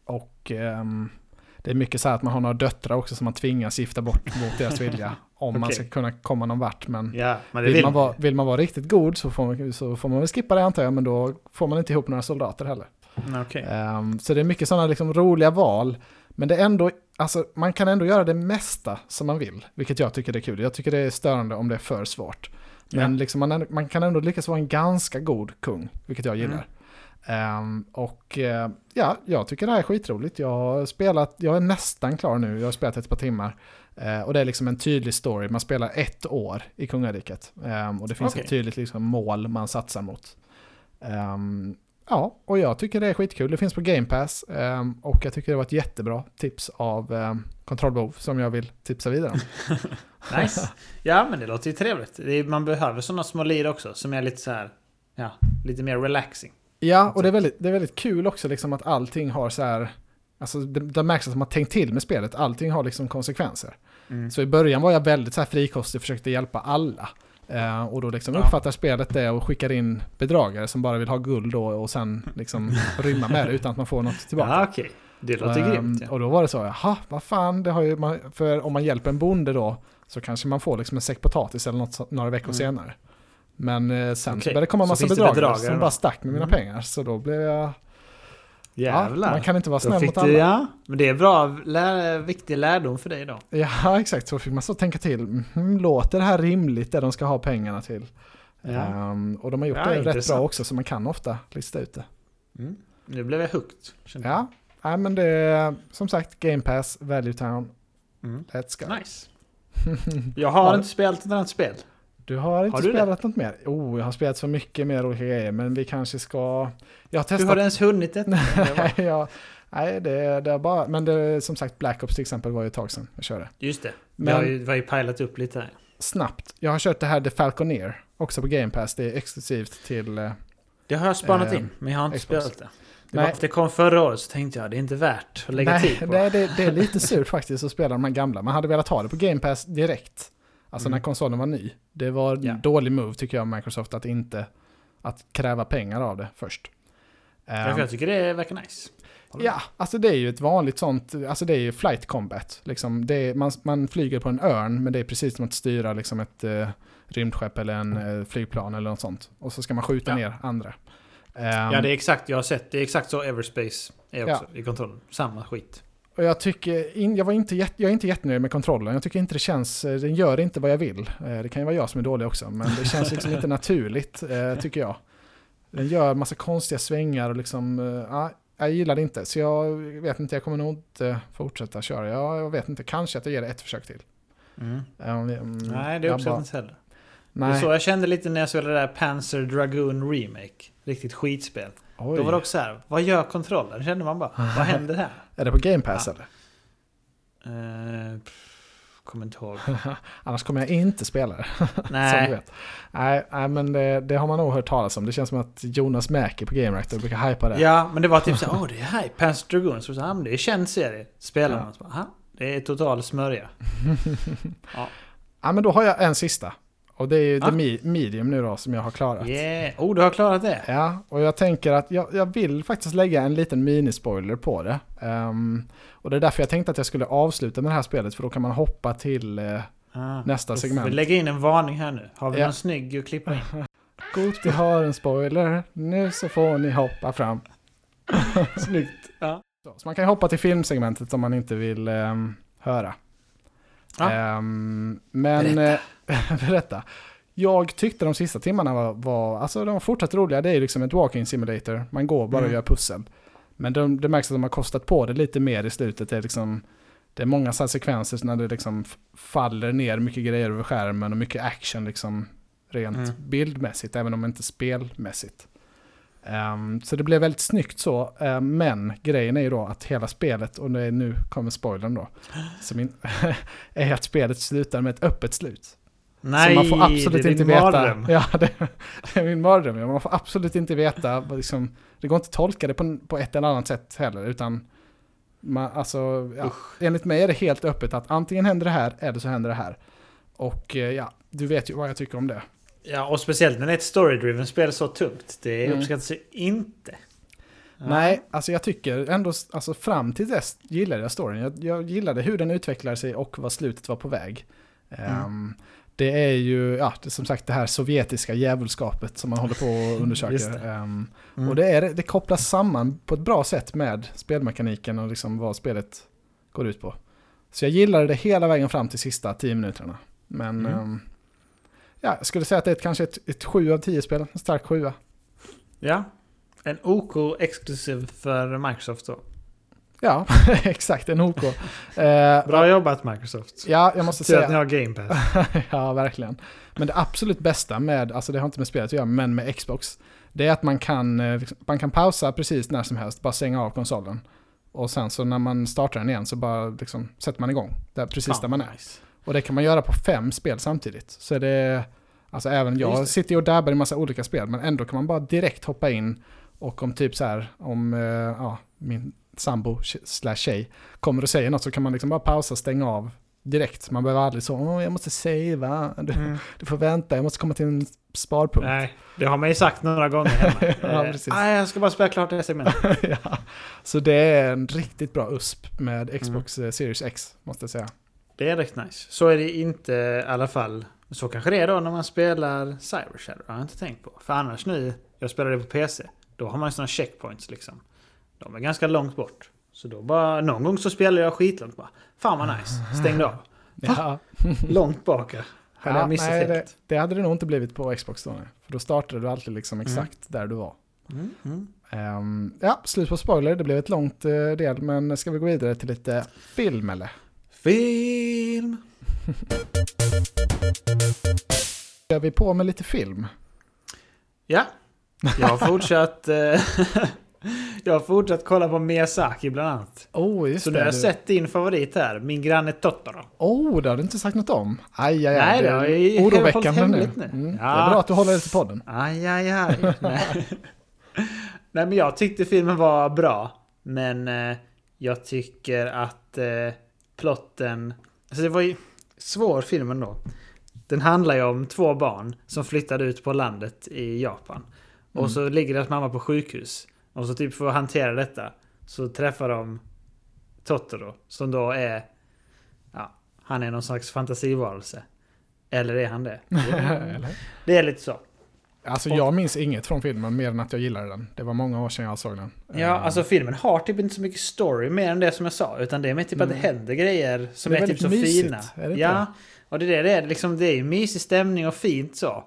och ehm, det är mycket så här att man har några döttrar också som man tvingas gifta bort mot deras vilja. Om man Okej. ska kunna komma någon vart. Men ja, men vill, vill man vara, vill man vara riktigt god så får, man, så får man väl skippa det antar jag. Men då får man inte ihop några soldater heller. Mm, Okej. Ehm, så det är mycket sådana liksom roliga val. Men det är ändå, alltså, man kan ändå göra det mesta som man vill. Vilket jag tycker är kul. Jag tycker det är störande om det är för svårt. Men Ja. liksom man, man kan ändå lyckas vara en ganska god kung. Vilket jag gillar. Ehm, och eh, ja, jag tycker det här är skitroligt. Jag har spelat, jag är nästan klar nu. Jag har spelat ett par timmar. Eh, och det är liksom en tydlig story. Man spelar ett år i kungariket. Ehm, och det finns Okej. ett tydligt liksom, mål man satsar mot. Ehm, ja, och jag tycker det är skitkul. Det finns på Game Pass. ehm, och jag tycker det var ett jättebra tips av kontrollbehov som jag vill tipsa vidare om. Nice. Ja, men det låter ju trevligt. Är, man behöver sådana små lir också som är lite så här... Ja, lite mer relaxing. Ja, och det är väldigt, det är väldigt kul också liksom att allting har så här... Alltså det, det märks att de har tänkt till med spelet. Allting har liksom konsekvenser. Mm. Så i början var jag väldigt så här frikostig och försökte hjälpa alla. Eh, och då liksom Ja. uppfattar spelet det och skickar in bedragare som bara vill ha guld då och sen liksom rymma med det utan att man får något tillbaka. Ja, okej. Det låter Ehm, grymt. Ja. Och då var det så, jaha, vad fan, det har ju man, för om man hjälper en bonde då så kanske man får liksom en säck potatis eller något några veckor Mm. senare. Men eh, sen Okej, började det komma så massa bedragare, bedragare som då? bara stack med mina Mm. pengar. Så då blev jag, Jävlar. ja, man kan inte vara snäll mot du, alla. ja, men det är bra, lär, viktig lärdom för dig då. Ja, exakt. Så fick man så tänka till. Mhm, låter det här rimligt det de ska ha pengarna till? Ja. Ehm, och de har gjort Ja, det rätt intressant. bra också, så man kan ofta lista ut det. Mm. Nu blev jag jag. Ja, Nej, men det är som sagt Game Pass, Value Town, Mm. let's go. Nice. Jag har Ja. inte spelat ett annat spel. Du har inte Har du det? spelat något mer? Oh, jag har spelat så mycket mer olika grejer, men vi kanske ska... Jag har har testat... du ens hunnit detta? Nej, jag... Nej, det, det är bara... Men det, som sagt, Black Ops till exempel var ju ett tag sedan jag körde. Just det. Men- Jag har ju, var ju pajlat upp lite här. Snabbt. Jag har kört det här The Falconeer, också på Game Pass. Det är exklusivt till... eh, Det har jag spanat Eh, in, men jag har inte Xbox. spelat det. Det, Nej. var, det kom förra året så tänkte jag det är inte värt att lägga Nej, tid på. det, det, det är lite surt faktiskt att spela de här gamla. Man hade velat ha det på Game Pass direkt. Alltså Mm. när konsolen var ny. Det var en Ja. dålig move tycker jag av Microsoft att inte... Att kräva pengar av det först. Därför Ehm, jag tycker det verkar nice. Ja, alltså det är ju ett vanligt sånt, alltså det är ju flight combat. Liksom det är, man, man flyger på en örn, men det är precis som att styra liksom ett eh, rymdskepp eller en eh, flygplan eller något sånt. Och så ska man skjuta Ja. ner andra. Ehm, Ja, det är exakt, jag har sett. Det är exakt så Everspace är också i kontrollen. Samma skit. Och jag tycker, in, jag, var inte jag är inte jättenöjd med kontrollen. Jag tycker inte det känns, eh, den gör inte vad jag vill. Eh, Det kan ju vara jag som är dålig också, men det känns liksom inte naturligt, eh, tycker jag. Den gör massa konstiga svängar och liksom, ja, jag gillar det inte. Så jag vet inte, jag kommer nog inte fortsätta köra. Jag, jag vet inte, kanske att jag ger det ett försök till. Mm. Um, Nej, det jag uppskattar bara- heller. Det Nej, är så jag kände lite när jag spelade det där Panzer Dragoon Remake. Riktigt skitspel. oj. Då var det också så här, vad gör kontrollen? Kände man bara, vad händer här? Är det på Game Pass Ja. eller? Uh, kommer inte ihåg. Annars kommer jag inte spela det, Nej. Nej, nej men det, det har man nog hört talas om. Det känns som att Jonas Mäki på Game Reactor brukar hypa det. ja, men det var typ så åh det är här, Panzer Dragoon. Så, här, men det är känd serie. Spelar Ja. man så "Aha, det är total smörja. Ja, men då har jag en sista. Och det är ju Ja. The Me- Medium nu då som jag har klarat. Yeah, oh du har klarat det? Ja, och jag tänker att jag, jag vill faktiskt lägga en liten minispoiler på det. Ehm, och det är därför jag tänkte att jag skulle avsluta med det här spelet, för då kan man hoppa till eh, Ah, nästa segment. Vi lägga in en varning här nu. Har vi Ja. någon snygg att klippa in? Goti har en spoiler, nu så får ni hoppa fram. Snyggt. Ja. Så, så man kan hoppa till filmsegmentet om man inte vill ehm, höra. Ja. Ehm, men berätta. berätta. Jag tyckte de sista timmarna var, var, alltså de var fortsatt roliga. Det är liksom ett walking simulator. Man går bara och Mm. gör pussel. Men de, det märks att de har kostat på det lite mer i slutet. Det är, liksom, det är många så sekvenser när det liksom faller ner mycket grejer över skärmen och mycket action liksom rent Mm. bildmässigt, även om inte spelmässigt. Ehm, så det blev väldigt snyggt så, ehm, men grejen är ju då att hela spelet, och nu kommer spoilern då, in, är att spelet slutar med ett öppet slut. Nej, så man får absolut det är inte din veta. mardröm. Ja, det, det är min mardröm. ja. Man får absolut inte veta, liksom, det går inte att tolka det på, på ett eller annat sätt heller, utan man, alltså, ja, enligt mig är det helt öppet att antingen händer det här eller så händer det här. Och eh, ja, du vet ju vad jag tycker om det. Ja, och speciellt när det är ett story-driven spel så tungt. Det Mm. uppskattas ju inte. Ja. Nej, alltså jag tycker ändå, alltså fram till dess gillade jag storyn. Jag, jag gillade hur den utvecklar sig och vad slutet var på väg. Ehm, det är ju, ja, det som sagt det här sovjetiska djävulskapet som man håller på och Just undersöker. det. Ehm, Mm. Och det, är, det kopplas samman på ett bra sätt med spelmekaniken och liksom vad spelet går ut på. Så jag gillade det hela vägen fram till sista tio minuterna. Men Mm. ehm, ja, jag skulle säga att det är ett, kanske ett, ett 7 av 10 spel, en stark sjua. Ja. En OK exklusiv för Microsoft då. Ja, exakt, en OK. Eh, Bra jobbat Microsoft. Ja, jag måste Tur att ni säga. har Game Pass. ja, verkligen. Men det absolut bästa med, alltså det har inte med spelet att göra, men med Xbox, det är att man kan, eh, liksom, man kan pausa precis när som helst, bara stänga av konsolen. Och sen så när man startar den igen så bara liksom sätter man igång, där precis där man är. Nice. Och det kan man göra på fem spel samtidigt. Så det alltså även jag sitter ju och dabbar i massa olika spel, men ändå kan man bara direkt hoppa in och om typ så här, om eh, ja, min sambo slash tjej kommer och säger något så kan man liksom bara pausa, stänga av direkt. Man behöver aldrig så, Åh, jag måste savea, du, Mm. du får vänta, jag måste komma till en sparpunkt. Nej, det har man ju sagt några gånger hemma. Ja, Eh, precis. Nej, jag ska bara spela klart det här segmentet. ja. Så det är en riktigt bra USP med Mm. Xbox eh, Series X, måste jag säga. Det är riktigt nice. Så är det inte i alla fall. Så kanske det är då när man spelar Cyber Shadow. Har jag inte tänkt på. För annars nu, jag spelar det på PC. Då har man ju sådana checkpoints liksom. De är ganska långt bort. Så då bara, någon gång så spelar jag skitlångt bara. Fan vad nice. Stängde av. Ja. Långt bak. Hade jag nej, det, det hade det nog inte blivit på Xbox då. nej. För då startade du alltid liksom exakt där du var. Mm, mm. Ehm, ja, slut på spoiler. Det blev ett långt eh, del, men ska vi gå vidare till lite film eller? Film. Kör vi på med lite film? Ja. Jag har fortsatt... eh, jag har fortsatt kolla på Miyazaki bland annat. Oh, just Så nu har jag sett din favorit här. Min granne Totoro. Oh, det har du inte sagt något om. Aj, aj, aj. Nej, det har är jag oroväckande nu. nu. Mm. Ja. Det är bra att du håller det till podden. Aj, aj, aj. Nej. Nej, men jag tyckte filmen var bra. Men eh, jag tycker att eh, plotten... Alltså det var ju svår film ändå. Den handlar ju om två barn som flyttade ut på landet i Japan. Mm. Och så ligger deras mamma på sjukhus. Och så typ för att hantera detta så träffar de Totoro som då är... Ja, han är någon slags fantasivarelse. Eller är han det? Det är lite så. Alltså Och- jag minns inget från filmen mer än att jag gillade den. Det var många år sedan jag såg den. Ja, Eh, alltså filmen har typ inte så mycket story mer än det som jag sa. Utan det är mer typ att det Mm. händer grejer som Det är är, typ så mysigt, fina. är det ja, och det är det det är. Liksom, det är ju mysig stämning och fint så.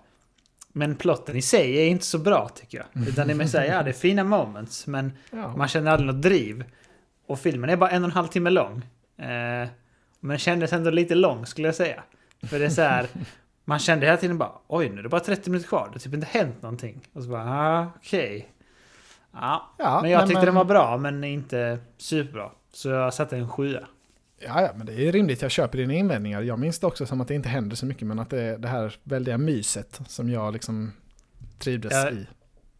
Men plotten i sig är inte så bra tycker jag. Utan det är mer såhär, ja det är fina moments. Men ja. man känner aldrig något driv. Och filmen är bara en och en halv timme lång. Eh, men kändes ändå lite lång skulle jag säga. För det är så här. Man kände hela tiden bara, oj nu är det bara 30 minuter kvar. Det har typ inte hänt någonting. Och så bara, ah, okej. Ja, Ja, men jag nej, tyckte den var bra men inte superbra. Så jag satte en sjua. Ja, ja, men det är rimligt. Jag köper dina invändningar. Jag minns det också som att det inte händer så mycket, men att det är det här väldiga myset som jag liksom trivdes Ja. i.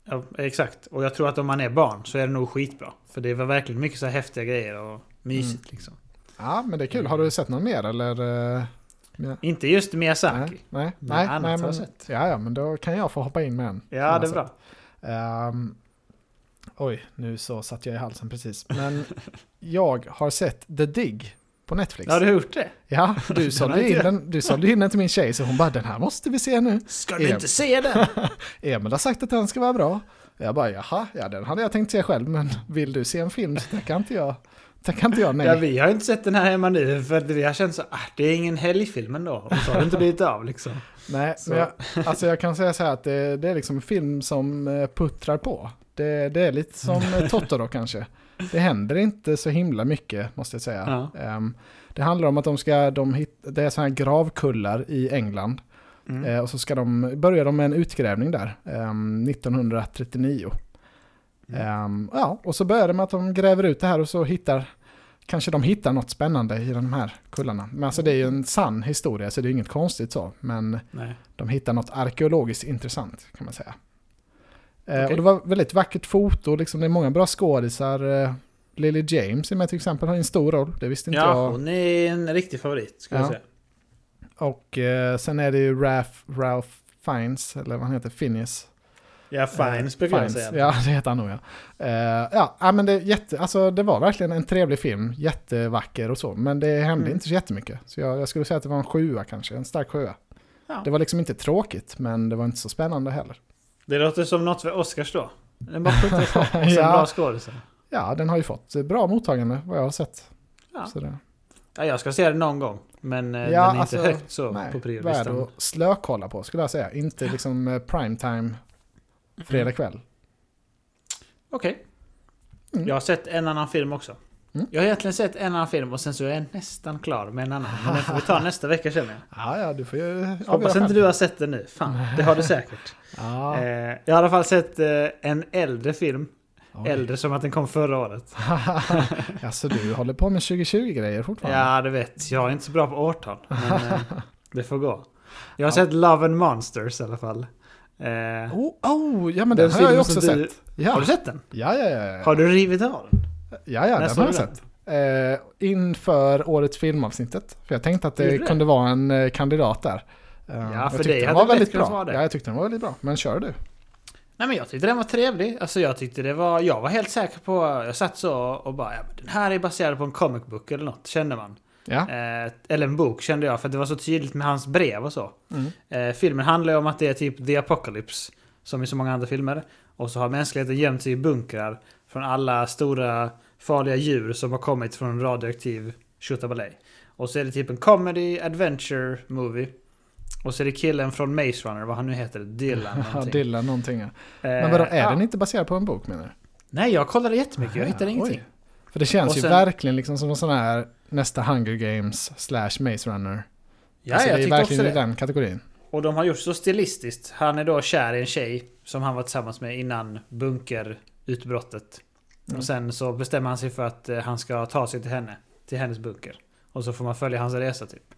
Ja, exakt. Och jag tror att om man är barn så är det nog skitbra. För det var verkligen mycket så här häftiga grejer och mysigt Mm. liksom. Ja, men det är kul. Har du sett någon mer eller? eh, ja. Inte just Miyazaki. Nej, nej, Men nej, annat nej har men, jag sett. ja, ja, men då kan jag få hoppa in med en. Ja, har det är bra. Ehm, oj, nu så satt jag i halsen precis. Men jag har sett The Dig på Netflix. Har du gjort det? Ja, du sålde, in den, du sålde in den till min tjej så hon bara den här måste vi se nu. Ska du Em- inte se den? Emil har sagt att den ska vara bra. Jag bara jaha, ja den hade jag tänkt se själv men vill du se en film så tackar inte jag. Tackar inte jag nej. Ja, vi har inte sett den här hemma nu för vi har känt så ah, det är ingen helgfilm ändå. Och så har det inte blivit av liksom. nej, så- men jag, alltså jag kan säga så här att det, det är liksom en film som eh, puttrar på. Det, det är lite som eh, Totoro kanske. Det händer inte så himla mycket måste jag säga. Ja. Ehm, det handlar om att de ska, de hit, det är sådana här gravkullar i England. Mm. Eh, och så ska de, börja de med en utgrävning där, ehm, 1939. Mm. Ehm, ja, och så börjar det med att de gräver ut det här och så hittar, kanske de hittar något spännande i de här kullarna. Men alltså det är ju en sann historia så det är inget konstigt så. Men Nej. de hittar något arkeologiskt intressant kan man säga. Eh, Okej. Och det var väldigt vackert foto, liksom, det är många bra skådisar. Eh, Lily James är med till exempel, har en stor roll, det visste inte Ja, jag. hon är en riktig favorit skulle Ja. jag säga. Och eh, sen är det ju Ralph, Ralph Fiennes, eller vad han heter, Phineas. Ja, Fines brukar jag Fiennes. säga. Ja, det heter han nog ja. Eh, ja, ja, men det, är jätte, alltså, det var verkligen en trevlig film, jättevacker och så. Men det hände Mm. inte så jättemycket. Så jag, jag skulle säga att det var en sjua kanske, en stark sjua. Ja. Det var liksom inte tråkigt, men det var inte så spännande heller. Det låter som något för Oscars då. Den bara. Och sen Ja. bra skådisar. Ja, den har ju fått bra mottagande vad jag har sett. Ja. Det, ja, jag ska se den någon gång. Men eh, Ja, den är inte alltså, högt så nej, på värd priolistan. att slökolla på skulle jag säga. Inte liksom eh, primetime fredag kväll. Okej. Mm. Jag har sett en annan film också. Mm. Jag har egentligen sett en annan film och sen så är jag nästan klar med en annan. Men den får vi ta nästa vecka känner jag. Ja, ja, du får ju Hoppas inte du har sett den nu. Fan, det har du säkert. Ja, Eh, jag har i alla fall sett eh, en äldre film. oj. Äldre som att den kom förra året. alltså du håller på med 2020-grejer fortfarande? Ja, det vet. Jag är inte så bra på årtal. Men eh, det får gå. Jag har sett Love and Monsters i alla fall. Eh, Oh, oh, ja men Den den, har jag ju också du- sett. Ja. Har du sett den? Ja, ja, ja. ja. Har du rivit av den? Ja, ja, den har jag sett. eh, inför årets filmavsnittet. För jag tänkte att det, kunde vara en eh, kandidat där. Eh, Ja, jag för dig den hade var väldigt bra. vara det. Ja, jag tyckte den var väldigt bra. Men kör du. Nej men jag tyckte den var trevlig. Alltså jag tyckte det var... Jag var helt säker på... Jag satt så och bara... Ja, den här är baserad på en comic book eller något, kände man. Ja. Eh, eller en bok kände jag, för det var så tydligt med hans brev och så. Mm. Eh, filmen handlar ju om att det är typ the apocalypse, som i så många andra filmer. Och så har mänskligheten gömt sig i bunkrar från alla stora farliga djur som har kommit från en radioaktiv tjottabalej. Och så är det typ en comedy adventure movie. Och så är det killen från Maze Runner, vad han nu heter, Dylan någonting. Dylan någonting. Ja. Eh, Men vadå, är ja. den inte baserad på en bok menar du? Nej, jag kollade jättemycket, jag hittade Ah, ingenting. oj. För det känns Och ju sen- verkligen liksom som en sån här nästa Hunger Games slash Maze Runner. Ja, alltså, jag det är tyckte också verkligen i det. den kategorin. Och de har gjort så stilistiskt. Han är då kär i en tjej som han var tillsammans med innan bunkerutbrottet. Mm. Och sen så bestämmer han sig för att eh, han ska ta sig till henne. Till hennes bunker. Och så får man följa hans resa typ.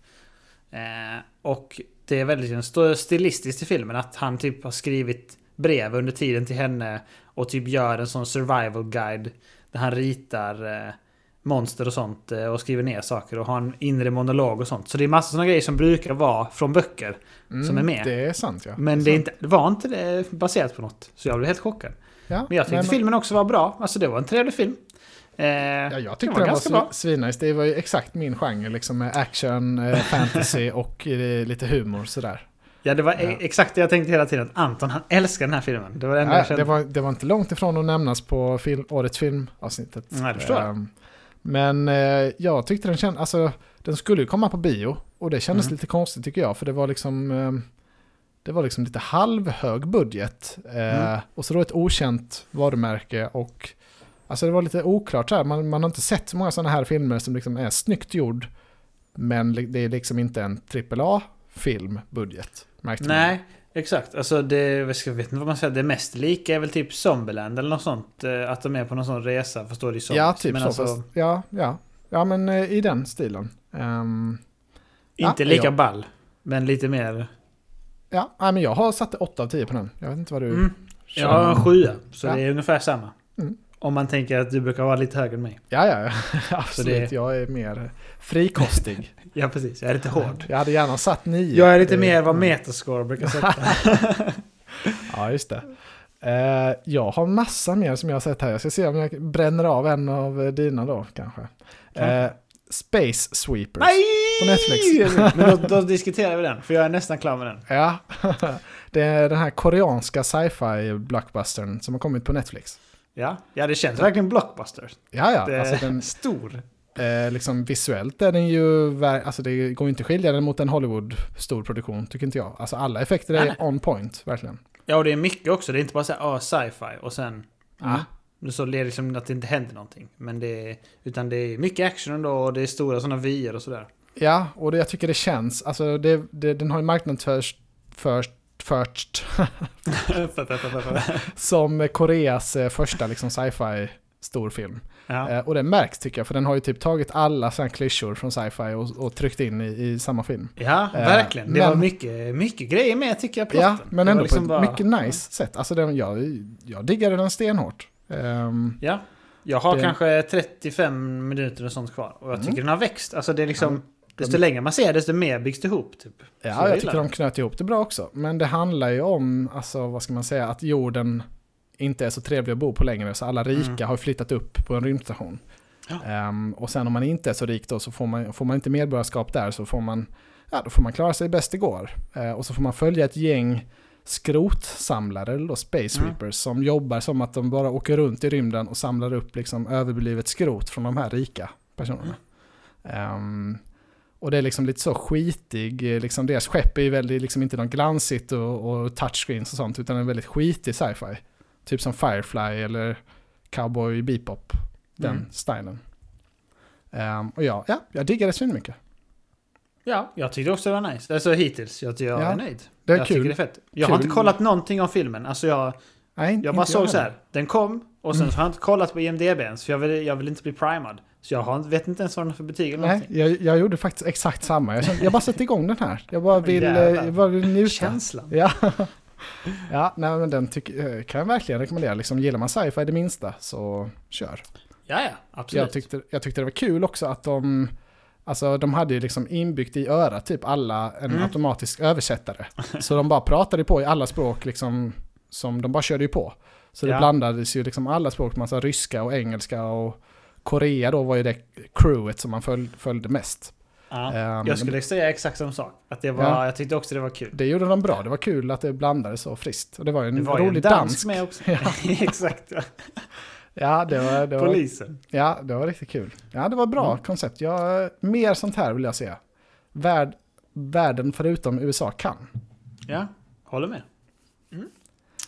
Eh, och det är väldigt stilistiskt i filmen att han typ har skrivit brev under tiden till henne. Och typ gör en sån survival guide. Där han ritar eh, monster och sånt eh, och skriver ner saker och har en inre monolog och sånt. Så det är massa såna grejer som brukar vara från böcker. Som är med. Mm, Det är sant ja. Men det, är inte, det var inte det baserat på något. Så jag blev helt chockad. Ja, Men jag tyckte men- filmen också var bra. Alltså det var en trevlig film. Eh, Ja, jag tyckte den den var, ganska var svinnice. Det var ju exakt min genre, liksom med action, eh, fantasy och eh, lite humor sådär. Ja, det var Ja. e- exakt det jag tänkte hela tiden. Att Anton, han älskar den här filmen. Det var det det, var, det var inte långt ifrån att nämnas på film, årets filmavsnittet. Nej, det förstår jag. Ehm, Men eh, jag tyckte den kändes, alltså den skulle ju komma på bio. Och det kändes Mm. lite konstigt tycker jag, för det var liksom ehm, det var liksom lite halvhög budget. Eh, Mm. Och så då ett okänt varumärke och Alltså det var lite oklart så här. Man, man har inte sett så många sådana här filmer som liksom är snyggt gjord. Men det är liksom inte en AAA-film budget. Märkte man. Nej, exakt. Alltså det, jag vet inte vad man säger, det mest lika är väl typ Zombieland eller något sånt. eh, Att de är på någon sån resa, förstår du? Ja, typ men så. alltså, Fast, ja, ja. ja, men eh, i den stilen. Ehm, Inte Ja, lika ja. ball. Men lite mer... ja, nej, men jag har satt 8 av 10 på den. Jag vet inte vad du Mm. Jag har en sjua, så Ja. det är ungefär samma. Mm. Om man tänker att du brukar vara lite högre än mig. Ja, ja, absolut. det- Jag är mer frikostig. Ja, precis. Jag är lite hård. jag hade gärna satt 9. Jag är lite mer vad Metascore brukar sätta. Ja, just det. Eh, jag har massa mer som jag har sett här. Jag ska se om jag bränner av en av dina då kanske. Eh, Space Sweepers. Nej! På Netflix. Men då, då diskuterar vi den, för jag är nästan klar med den. Ja, det är den här koreanska sci-fi blockbustern som har kommit på Netflix. Ja, ja det känns verkligen blockbuster. Ja, ja, Det är alltså den, stor. eh, liksom visuellt är den ju, alltså det går ju inte att skilja den mot en Hollywood storproduktion, tycker inte jag. Alltså alla effekter är Nej. on point, verkligen. Ja, och det är mycket också. Det är inte bara så här, ah, sci-fi och sen... Ja. Mm. Så det är liksom att det inte händer någonting. Men det är, utan det är mycket action ändå och det är stora sådana vyer och sådär. Ja, och det, jag tycker det känns, alltså det, det, den har ju marknadsförts först, först som Koreas eh, första liksom sci-fi storfilm. ja. Eh, och det märks tycker jag, för den har ju typ tagit alla sådana klyschor från sci-fi och, och tryckt in i, i samma film. ja, Eh, verkligen. Det men- var mycket, mycket grejer med tycker jag plotten. Ja, men ändå liksom på ett bara- mycket nice sätt. Alltså den, jag, jag diggade den stenhårt. Ehm, Ja. Jag har Det- kanske 35 minuter och sånt kvar. Och jag tycker Mm. den har växt. Alltså det är liksom... Ja. Desto De- längre man ser, desto mer byggs det ihop. Typ. Så ja, jag jag tycker de knöt ihop det bra också. Men det handlar ju om, alltså vad ska man säga, att jorden inte är så trevlig att bo på längre. Så alla rika Mm. har flyttat upp på en rymdstation. Ja. Ehm, och sen om man inte är så rik då så får man, får man inte medborgarskap där så får man, ja, då får man klara sig bäst det går. Eh, och så får man följa ett gäng skrotsamlare, eller då space Mm. som jobbar som att de bara åker runt i rymden och samlar upp liksom överblivet skrot från de här rika personerna. Ehm, och det är liksom lite så skitig, liksom deras skepp är ju väldigt, liksom inte något glansigt och, och touchscreens och sånt, utan en väldigt skitig sci-fi. Typ som Firefly eller Cowboy Bebop, den Mm. stilen. Ehm, och ja, ja, jag diggar det mycket. Ja, jag tyckte också det var nice. Alltså hittills, jag, jag Ja, är nöjd. Det är jag kul. tycker det är fett. Jag har Kul. inte kollat någonting om filmen. Alltså jag, Nej, jag bara såg så heller. här. Den kom och sen Mm. så har jag inte kollat på IMDB ens. För jag vill, jag vill inte bli primad. Så jag har, vet inte ens vad den har för betyg eller Nej, någonting. jag, jag gjorde faktiskt exakt samma. Jag, kände, jag bara sätter igång den här. Jag bara vill, eh, jag bara vill njuta. Känslan. Ja, ja nej, men den tycker, eh, kan jag verkligen rekommendera. Liksom, gillar man sci-fi det minsta så kör. Ja, ja, absolut. Jag tyckte, jag tyckte det var kul också att de, alltså de hade ju liksom inbyggt i örat typ alla en Mm. automatisk översättare. Så de bara pratade på i alla språk liksom, som de bara körde ju på. Så det Ja. blandades ju liksom alla språk, massa ryska och engelska och Korea då var ju det crewet som man föl, följde mest. ja. Ehm, Jag skulle säga exakt samma sak. Att det var, Ja. Jag tyckte också det var kul. Det gjorde de bra, det var kul att det blandades så friskt. Och det var ju en var ju rolig en dans. dansk med också. Exakt. Ja. Det var, det var, Polisen. ja, det var riktigt kul. Ja, det var bra Mm. koncept. Jag, mer sånt här vill jag se. Värld, världen förutom USA kan. Ja, håller med.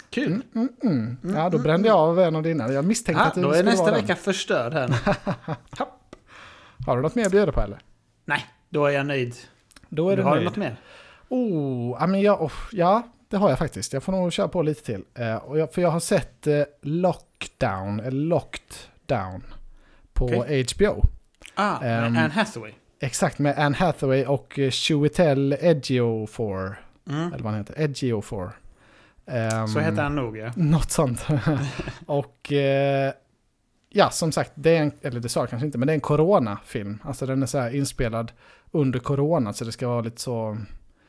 Kul. Mm, mm, mm. Mm, Ja, då mm, brände jag av en av dina. Jag misstänkte Ja, att det då är skulle nästa vara vecka förstörd här den. Har du något mer att bjuda på eller? Nej, då är jag nöjd. Då är du du har nöjd. något mer? Oh, ja, men jag, oh, ja, det har jag faktiskt. Jag får nog köra på lite till. Eh, och jag, för jag har sett eh, Lockdown, eller Locked Down, på HBO. Ah, med Ehm, Anne Hathaway. Exakt, med Anne Hathaway och Chiwetel Ejiofor. Mm. Eller vad han heter, Ejiofor. Um, Så heter han nog ja. Något sånt. och eh, ja, som sagt, det är en, eller det sa jag kanske inte, men det är en coronafilm. Alltså den är så här inspelad under corona, så det ska vara lite så...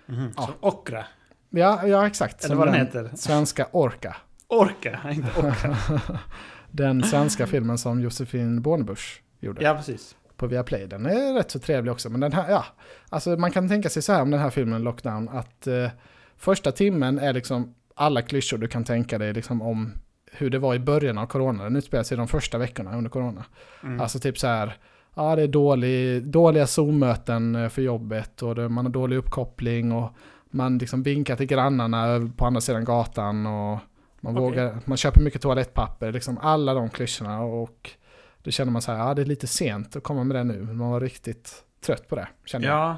Mhm. Ja. Som Okra. Ja, ja exakt. Eller som vad den heter. Svenska Orka. Orka, inte Okra. den svenska filmen som Josefin Bornebusch gjorde. ja, precis. på Viaplay. Den är rätt så trevlig också. Men den här, ja. Alltså man kan tänka sig så här om den här filmen Lockdown. Att eh, första timmen är liksom alla klyschor du kan tänka dig liksom om hur det var i början av corona. Den utspelar sig de första veckorna under corona. Mm. Alltså typ så här. Ja, det är dålig, dåliga Zoom-möten eh, för jobbet och det, man har dålig uppkoppling och man liksom vinkar till grannarna på andra sidan gatan och man, Okej. vågar, man köper mycket toalettpapper. Liksom alla de klyschorna och då känner man så här, ja det är lite sent att komma med det nu. Man var riktigt trött på det, kände Ja,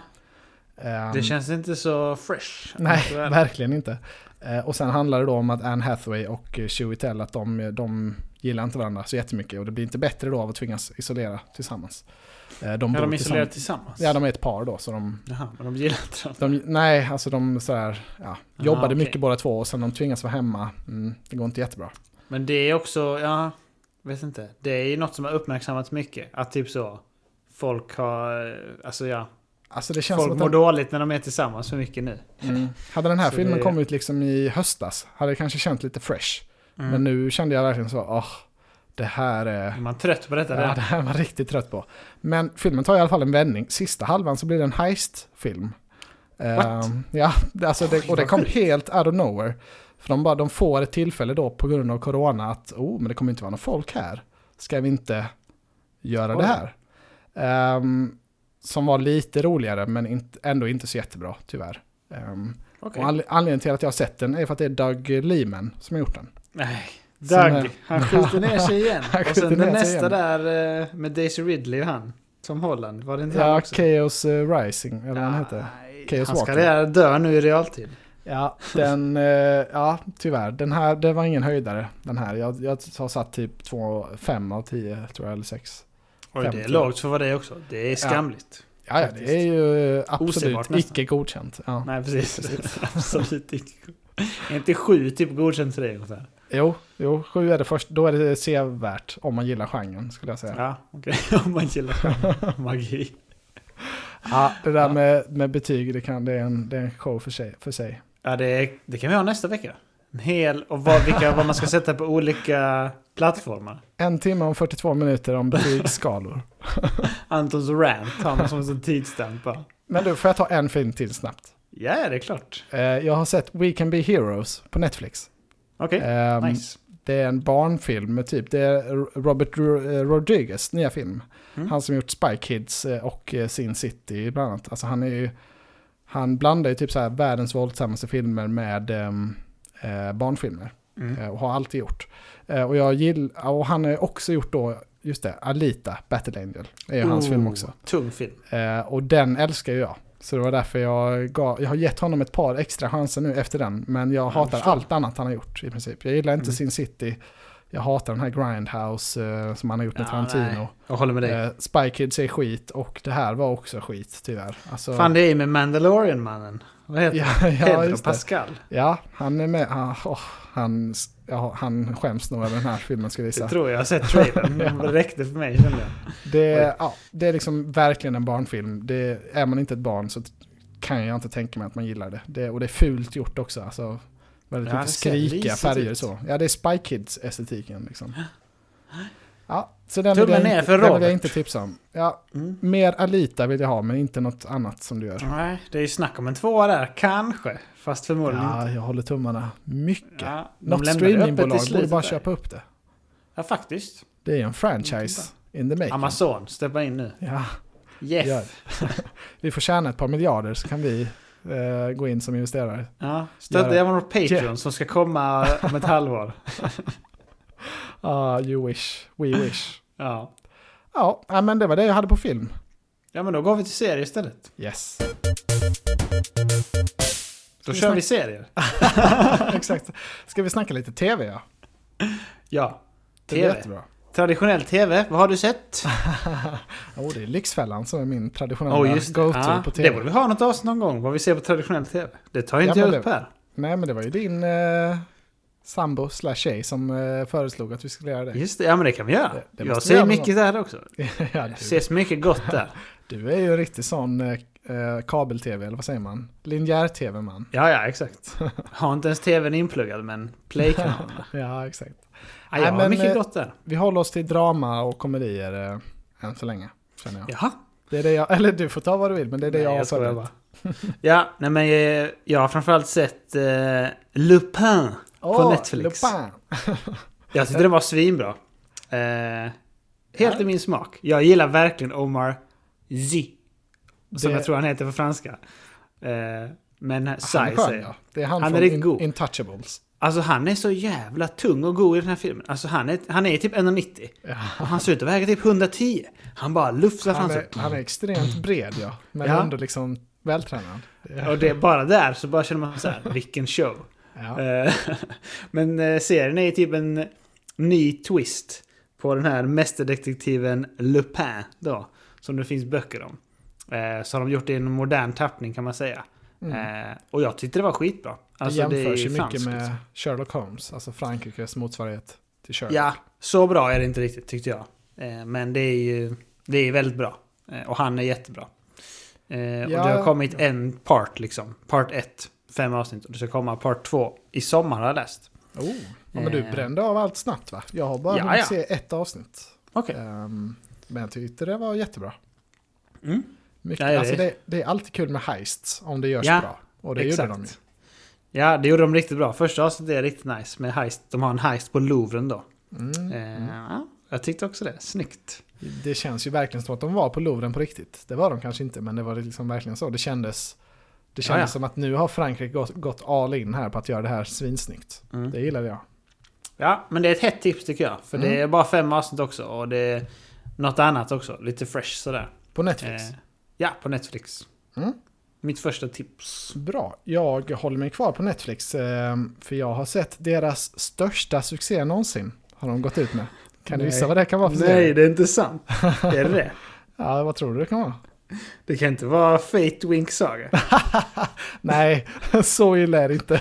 jag. Ehm, det känns inte så fresh. Nej, Så är det. verkligen inte. Eh, och sen handlar det då om att Anne Hathaway och eh, Chiwetel, att de, de gillar inte varandra så jättemycket. Och det blir inte bättre då av att tvingas isolera tillsammans. Eh, de bor de isolerar tillsammans. Ja, de är ett par då. Så de, Jaha, men de gillar inte de nej, alltså de så här, ja, Aha, jobbade okej. mycket båda två och sen de tvingas vara hemma. Mm, det går inte jättebra. Men det är också, ja, vet inte. Det är ju något som har uppmärksammats mycket. Att typ så, folk har, eh, alltså ja, Alltså det känns folk som att mår den, dåligt när de är tillsammans för mycket nu. mm, Hade den här filmen det- kommit liksom i höstas hade det kanske känt lite fresh. Mm. Men nu kände jag verkligen så, åh, det här är... Är man trött på detta? Ja, det här var man riktigt trött på. Men filmen tar i alla fall en vändning. Sista halvan så blir det en heist-film. What? Ehm, ja, alltså det, och det kom helt out of nowhere. För de, bara, de får ett tillfälle då på grund av corona att oh, men det kommer inte vara någon folk här. Ska vi inte göra Oj. det här? Ehm, som var lite roligare men inte, ändå inte så jättebra tyvärr. Um, Okej. och anle- anledningen till att jag har sett den är för att det är Doug Liman som har gjort den. Nej. Doug, han skjuter ner sig igen. Han och sen den nästa där eh, med Daisy Ridley och han. Som Holland. Var det inte han Ja? Chaos eh, Rising, eller vad han heter. Nej, Chaos Han Walker. redan dö nu i realtid. Ja, den, eh, ja tyvärr. Den här, det var ingen höjdare. Den här. Jag, jag har satt typ 5 av 10 tror jag, eller 6. Oj, det är lågt för vad det är också. Det är skamligt. Ja, ja, det är ju absolut icke godkänt. Ja. Nej, precis. Absolut inte. Är inte sju typ godkänt för dig ungefär? Jo, jo, 7 är det först. Då är det sevärt om man gillar genren skulle jag säga. Ja, okej. Om man gillar magi. Ja, det där Ja. med, med betyg, det, kan, det, är en, det är en show för sig. För sig. Ja, det, är, det kan vi ha nästa vecka. En hel, och vad, vilka, vad man ska sätta på olika plattformar. En timme och 42 minuter om betygsskalor. Antons rant har man som en bara. Men du, får jag ta en film till snabbt? Ja, det är klart. Eh, jag har sett We Can Be Heroes på Netflix. Okej, Ehm, nice. Det är en barnfilm typ, det är Robert Ro- eh, Rodriguez nya film. Mm. Han som gjort Spy Kids eh, och eh, Sin City bland annat. Alltså han är ju, han blandar ju typ så här världens våldsammaste filmer med ehm, eh, barnfilmer. Mm. Och har alltid gjort. Och jag gillar, och han har också gjort då, just det, Alita, Battle Angel. är ju hans Oh, film också. Tung film. Och den älskar jag. Så det var därför jag gav, jag har gett honom ett par extra chanser nu efter den. Men jag hatar allt annat han har gjort i princip. Jag gillar inte Mm. Sin City. Jag hatar den här Grindhouse eh, som han har gjort med Ja, Tarantino. nej. Jag håller med dig. Eh, Spy Kids är skit och det här var också skit tyvärr. Alltså, Fan, det är ju med Mandalorian-mannen. Vad heter Ja, han? ja, Pedro det. Pascal. Ja, han är med. Ah, åh, han, ja, han skäms nog över den här filmen skulle jag Det gissa. tror jag. Jag har sett trailern. Det räckte för mig kände jag. Det, ja, det är liksom verkligen en barnfilm. Det, är man inte ett barn så kan jag inte tänka mig att man gillar det. det och det är fult gjort också. Alltså, väldigt Ja, mycket ser skrikiga färger ut. så. Ja, det är Spy Kids-estetiken liksom. Ja, så den vill, Tummen jag ner för den vill jag inte tipsa om. Ja, Mm. mer Alita vill jag ha, men inte något annat som du gör. Nej, det är ju snack om en tvåa där. Kanske. Fast förmodligen Ja, inte. jag håller tummarna mycket. Ja, Något streamingbolag borde bara där. köpa upp det. Ja, faktiskt. Det är en franchise in the making. Amazon, steppa in nu. Ja, gör vi får tjäna ett par miljarder så kan vi eh, gå in som investerare. Ja, Göra- jag vår Patreon som ska komma om ett halvår. Ah, you wish, we wish. Ja. Ja, men det var det jag hade på film. ja, men då går vi till serier istället. Yes. Då vi kör snacka- vi serier. Exakt. Ska vi snacka lite tv ja? Ja. Det TV. jättebra. Traditionell TV, vad har du sett? oh, det är Lyxfällan som är min traditionella just det. go-to Ja, på det tv. borde vi ha något avsnitt någon gång, vad vi ser på traditionell TV. Det tar ju Ja, inte men jag upp det- här. Nej, men det var ju din eh, sambo slash tjej som eh, föreslog att vi skulle göra det. Just det, ja men det kan vi göra. Det- det jag ser mycket där också. ja, Det du, ses mycket gott där. du är ju en riktig sån eh, eh, kabel-tv, eller vad säger man? Linjär-tv-man. Ja, ja, exakt. Har inte ens TVn inpluggad, men Play-kanalerna. Ja, exakt. Ja, jag Nej, har mycket eh, gott där. Vi håller oss till drama och komedier eh, än så länge, känner jag. Jaha. Det är det jag, eller du får ta vad du vill, men det är det Nej, jag har bara. Ja, nej men jag, jag har framförallt sett uh, Lupin på Åh, Netflix. Lupin. Jag tyckte den var svinbra. Eh, helt Ja. i min smak. Jag gillar verkligen Omar Sy. Som Det- jag tror han heter på franska. Eh, men Sy är säger jag. ja. Det är han, Han är från riktigt In. Intouchables. Alltså han är så jävla tung och god i den här filmen. Alltså han är, han är typ 1,90. Ja. Och han ser ut att väga typ 110. Han bara lufsar fram Han, är, han är extremt bred, ja. Men Ja. ändå liksom vältränad. Ja. Och det är bara där så bara känner man så här, vilken show. Ja. Eh, Men eh, serien är typ en ny twist på den här mästerdetektiven Lupin då. Som det finns böcker om. Eh, Så har de gjort det i en modern tappning kan man säga. Mm. Eh, Och jag tyckte det var skitbra. Alltså, det jämförs är ju mycket franskt, med liksom. Sherlock Holmes, alltså Frankrikes motsvarighet till Sherlock. Ja, så bra är det inte riktigt tyckte jag. Eh, Men det är ju det är väldigt bra. Eh, Och han är jättebra. Eh, Och Ja, det har kommit ja. en part liksom. Part 1. Fem avsnitt. Och det ska komma part 2 i sommar har jag läst. Oh, ja, men du Eh. brände av allt snabbt va? Jag har bara Ja, ja. se ett avsnitt. Okej. Ehm, men jag tyckte det var jättebra. Mm. Mycket, är alltså det. det, är alltid kul med heists om det görs Ja, bra. Och det gjorde de ju. Ja, det gjorde de riktigt bra. Första avsnittet är riktigt nice med heist. De har en heist på Louvren då. Mm. Eh, ja, jag tyckte också det. Snyggt. Det känns ju verkligen som att de var på Louvren på riktigt. Det var de kanske inte, men det var liksom verkligen så. Det kändes, det kändes ja. som att nu har Frankrike gått, gått all in här på att göra det här svinsnyggt. Mm. Det gillade jag. Ja, men det är ett hett tips tycker jag. För det Mm. är bara fem avsnitt också. Och det är något annat också. Lite fresh sådär. På Netflix. Eh, ja, på Netflix. Mm. Mitt första tips. Bra. Jag håller mig kvar på Netflix, eh, för jag har sett deras största succé någonsin. Har de gått ut med. Kan du gissa vad det kan vara för Nej, serie? det är inte sant. är det det? Ja, vad tror du det kan vara? Det kan inte vara Fate Wink Saga. Nej, så illa är det inte.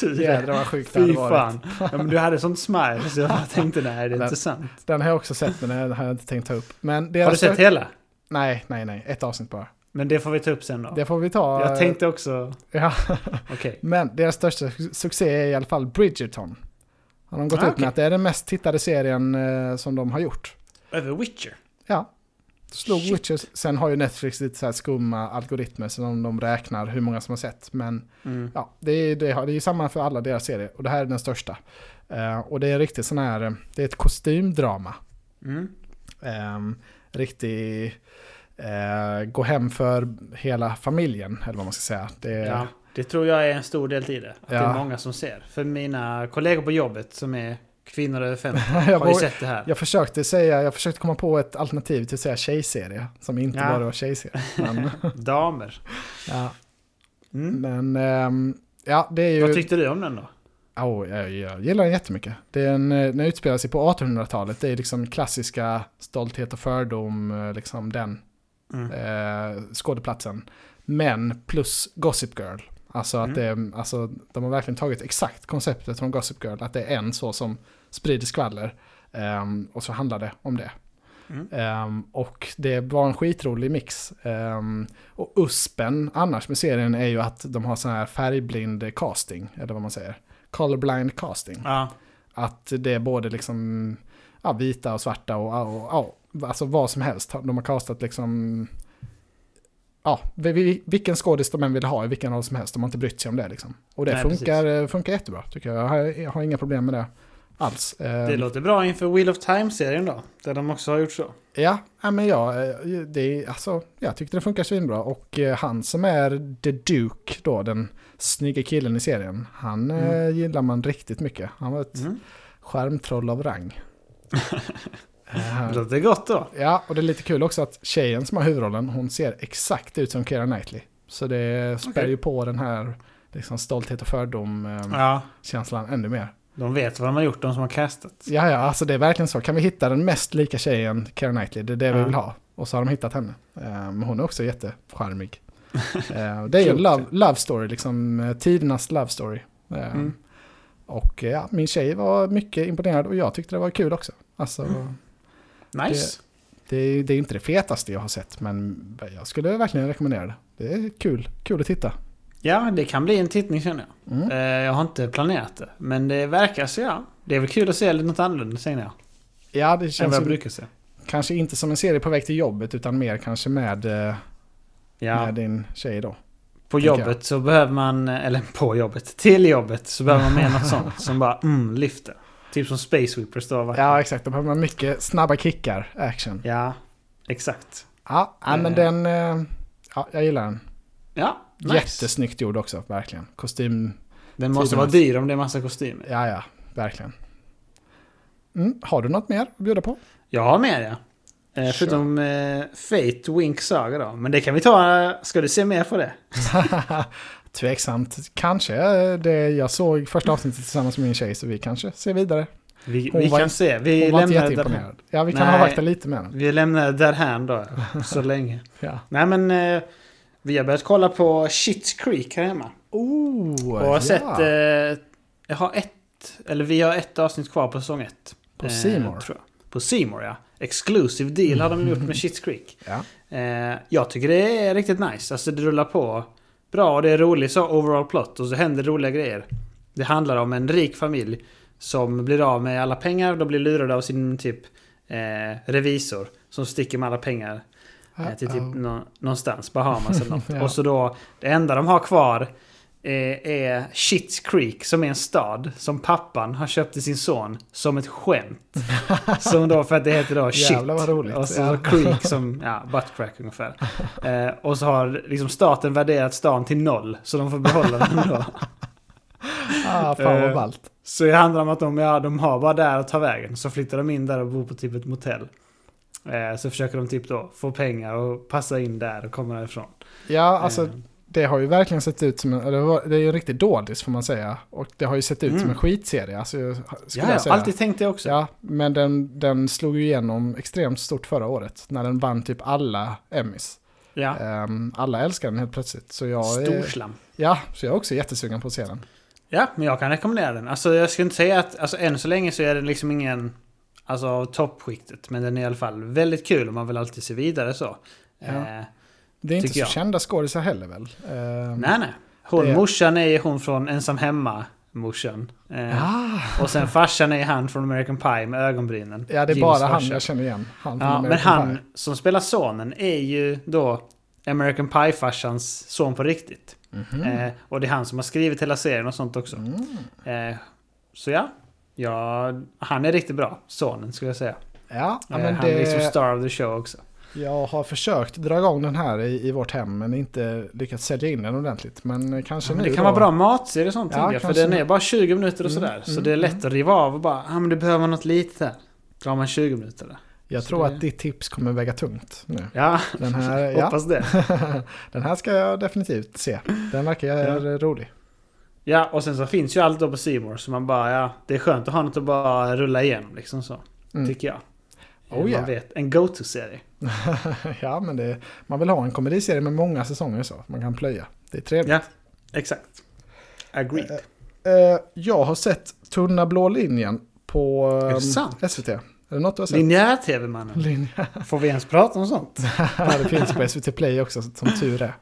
Tur Jädrar vad sjukt det hade varit. Ja, men du hade sånt smile så jag tänkte nej, det är Men- inte sant. Den har jag också sett, men den har jag inte tänkt ta upp. Men Har du sett hela? Nej, nej, nej. Ett avsnitt bara. Men det får vi ta upp sen då. Det får vi ta. Jag eh, tänkte också... Ja. Okej. Men deras största succé är i alla fall Bridgerton. Har de gått Ah, ut okej. med att det är den mest tittade serien eh, som de har gjort. Över Witcher? Ja. Slog Shit. Witcher, sen har ju Netflix lite så här skumma algoritmer som de räknar hur många som har sett. Men Mm. ja, det är, det, har- det är samma för alla deras serier. Och det här är den största. Eh, och det är riktigt sån här, det är ett kostymdrama. Mm. Um, riktig, eh, gå hem för hela familjen, eller vad man ska säga. Det, Ja, det tror jag är en stor del i det. Att det Ja. är många som ser. För mina kollegor på jobbet som är kvinnor över 50 jag, har ju sett det här. jag försökte säga, jag försökte komma på ett alternativ till att säga tjejserie, som inte Ja. bara var tjejserie. Men, Damer. ja, Mm. men ehm, ja, det är ju... Vad tyckte du om den då? Oh, jag, jag gillar den jättemycket. Det är en, eh, den utspelar sig på 1800-talet. Det är liksom klassiska stolthet och fördom, eh, liksom den Mm. eh, skådeplatsen. Men plus Gossip Girl. Alltså att det är, alltså de har verkligen tagit exakt konceptet från Gossip Girl, att det är en så som sprider skvaller. ehm, och så handlar det om det. Mm. Ehm, och det var en skitrolig mix. Ehm, och USPen annars med serien är ju att de har sån här färgblind casting, eller vad man säger. Colorblind casting. Ja. Att det är både liksom ja, vita och svarta och, och, och alltså vad som helst. De har castat liksom ja, vi- vi- vilken skådis de än vill ha i vilken roll som helst. De har inte brytt sig om det liksom. Och det Nej, funkar, funkar jättebra tycker jag. Jag har, jag har inga problem med det alls. Det Ehm, låter bra inför Wheel of Time-serien då. Där de också har gjort så. Ja, men ja, eh, det, alltså, jag tyckte det funkar svinbra. Och eh, han som är The Duke, då, den snygga killen i serien, han eh, gillar man riktigt mycket. Han var ett Mm. skärmtroll av rang. Det låter gott då. ja, och det är lite kul också att tjejen som har huvudrollen, hon ser exakt ut som Keira Knightley. Så det spär Okej. ju på den här liksom, stolthet och fördom-känslan Ja. ännu mer. De vet vad de har gjort, de som har castat. Ja, ja, alltså det är verkligen så. Kan vi hitta den mest lika tjejen, Keira Knightley, det är det vi Ja. vill ha. Och så har de hittat henne. Men hon är också jättecharmig. Eh, och det är ju en love, love story, liksom eh, tidernas love story. Mm. Och eh, ja, min tjej var mycket imponerad och jag tyckte det var kul också. Alltså, Mm. Nice. det, är- det är inte det fetaste jag har sett, men jag skulle verkligen rekommendera det. Det är kul, kul att titta. Ja, det kan bli en tittning känner jag. Mm. Eh, Jag har inte planerat det. Men det verkar så ja. Det är väl kul att se lite något annorlunda känner jag. Ja, det Än känns vad jag brukar se. kanske inte som en serie på väg till jobbet, utan mer kanske med, eh, Ja, med din tjej då. på jobbet så behöver man, eller på jobbet, till jobbet så behöver man med något sånt som bara mm, lyfter. Typ som Space Whippers då va? Ja, exakt. Då behöver man mycket snabba kickar, action. Ja, exakt. Ja, ja men Eh. den... eh, Ja, jag gillar den. Ja, nice. Jättesnyggt gjord också, verkligen. Kostym... Den måste vara dyr om det är massa kostymer. Ja, ja, verkligen. Mm, har du något mer att bjuda på? Jag har med ja. Eh, förutom eh, Fate Wink Saga då. Men det kan vi ta. Ska du se mer på det? Tveksamt. Kanske. eh, Det, jag såg första avsnittet tillsammans med min tjej, så vi kanske ser vidare. Vi, vi var kan se. Vi inte lämnar därhän. jätteimponerad. Ja, vi kan Nej. avvakta lite med den. Vi lämnar det därhän då. Så länge. Ja. Nej men. Eh, vi har börjat kolla på Shits Creek här hemma. Oh, Och har sett... Eh, jag har ett... Eller vi har ett avsnitt kvar på säsong ett. På Eh, tror jag. På Seymour ja. Exclusive deal har de gjort med Shits Creek. Ja. Eh, jag tycker det är riktigt nice. Alltså det rullar på bra och det är roligt så overall plot och så händer roliga grejer. Det handlar om en rik familj som blir av med alla pengar. De blir lurade av sin typ eh, revisor som sticker med alla pengar eh, till typ Uh-oh. nå- någonstans, Bahamas eller något. Ja. Och så då, det enda de har kvar är Shits Creek som är en stad som pappan har köpt till sin son som ett skämt. som då för att det heter då shit. Jävlar vad roligt. Och så Ja. creek som, ja, butt crack ungefär. Eh, och så har liksom staten värderat stan till noll. Så de får behålla den då. Ah, fan vad Eh, ballt. Så det handlar om att de, ja, de har bara där att ta vägen. Så flyttar de in där och bor på typ ett motell. Eh, så försöker de typ då få pengar och passa in där och komma därifrån. Ja, alltså Eh, det har ju verkligen sett ut som en, det var- det är ju en riktig dådis får man säga. Och det har ju sett ut som Mm. en skitserie, alltså, skulle ja, jag säga. alltid tänkt det också. Ja, men den, den slog ju igenom extremt stort förra året. När den vann typ alla Emmys. Ja. Ehm, alla älskar den helt plötsligt. Så jag är, Storslam. ja, så jag är också jättesugen på att se den. Ja, men jag kan rekommendera den. Alltså jag skulle inte säga att, alltså än så länge så är den liksom ingen, alltså toppskiktet. Men den är i alla fall väldigt kul och man vill alltid se vidare så. Ja. Eh, Det är inte så jag. kända skådisar heller väl? Ehm, nej, nej. Hon, Det- morsan är hon från Ensam Hemma, morsan. Eh, Ah, Och sen farsan är han från American Pie med ögonbrynen. ja, det är Jims bara han farsa. jag känner igen. Han Ja, men han Pie. som spelar sonen är ju då American Pie-farsans son på riktigt. Mhm. Eh, och det är han som har skrivit hela serien och sånt också. Mm. Eh, så ja. ja, han är riktigt bra. Sonen skulle jag säga. Ja, ja, Eh, men han är liksom det, star of the show också. Jag har försökt dra igång den här i, i vårt hem men inte lyckats sälja in den ordentligt. Men kanske Ja, men det kan då. vara bra matserie och sånt Ja, jag. För den är bara 20 minuter och Mm, sådär. Så mm, det är lätt mm. att riva av och bara, ja men du behöver något litet där. Drar man 20 minuter där. Jag Så tror det- att ditt tips kommer väga tungt nu. Ja, Den här, ja, hoppas det. den här ska jag definitivt se. Den verkar rolig. Ja, och sen så finns ju allt då på More så man bara, ja, det är skönt att ha något att bara rulla igenom liksom så. Mm. Tycker jag. Oh, man yeah. vet, en go-to-serie. ja, men det, man vill ha en komediserie med många säsonger så. Man kan plöja. Det är trevligt. Ja. Exakt. Agreed. Eh, jag har sett Tunna blå linjen på sant? SVT. Är det något du har sett? Linjär-tv-mannen. Linje. Får vi ens prata om sånt? Det finns på SVT Play också, som tur är.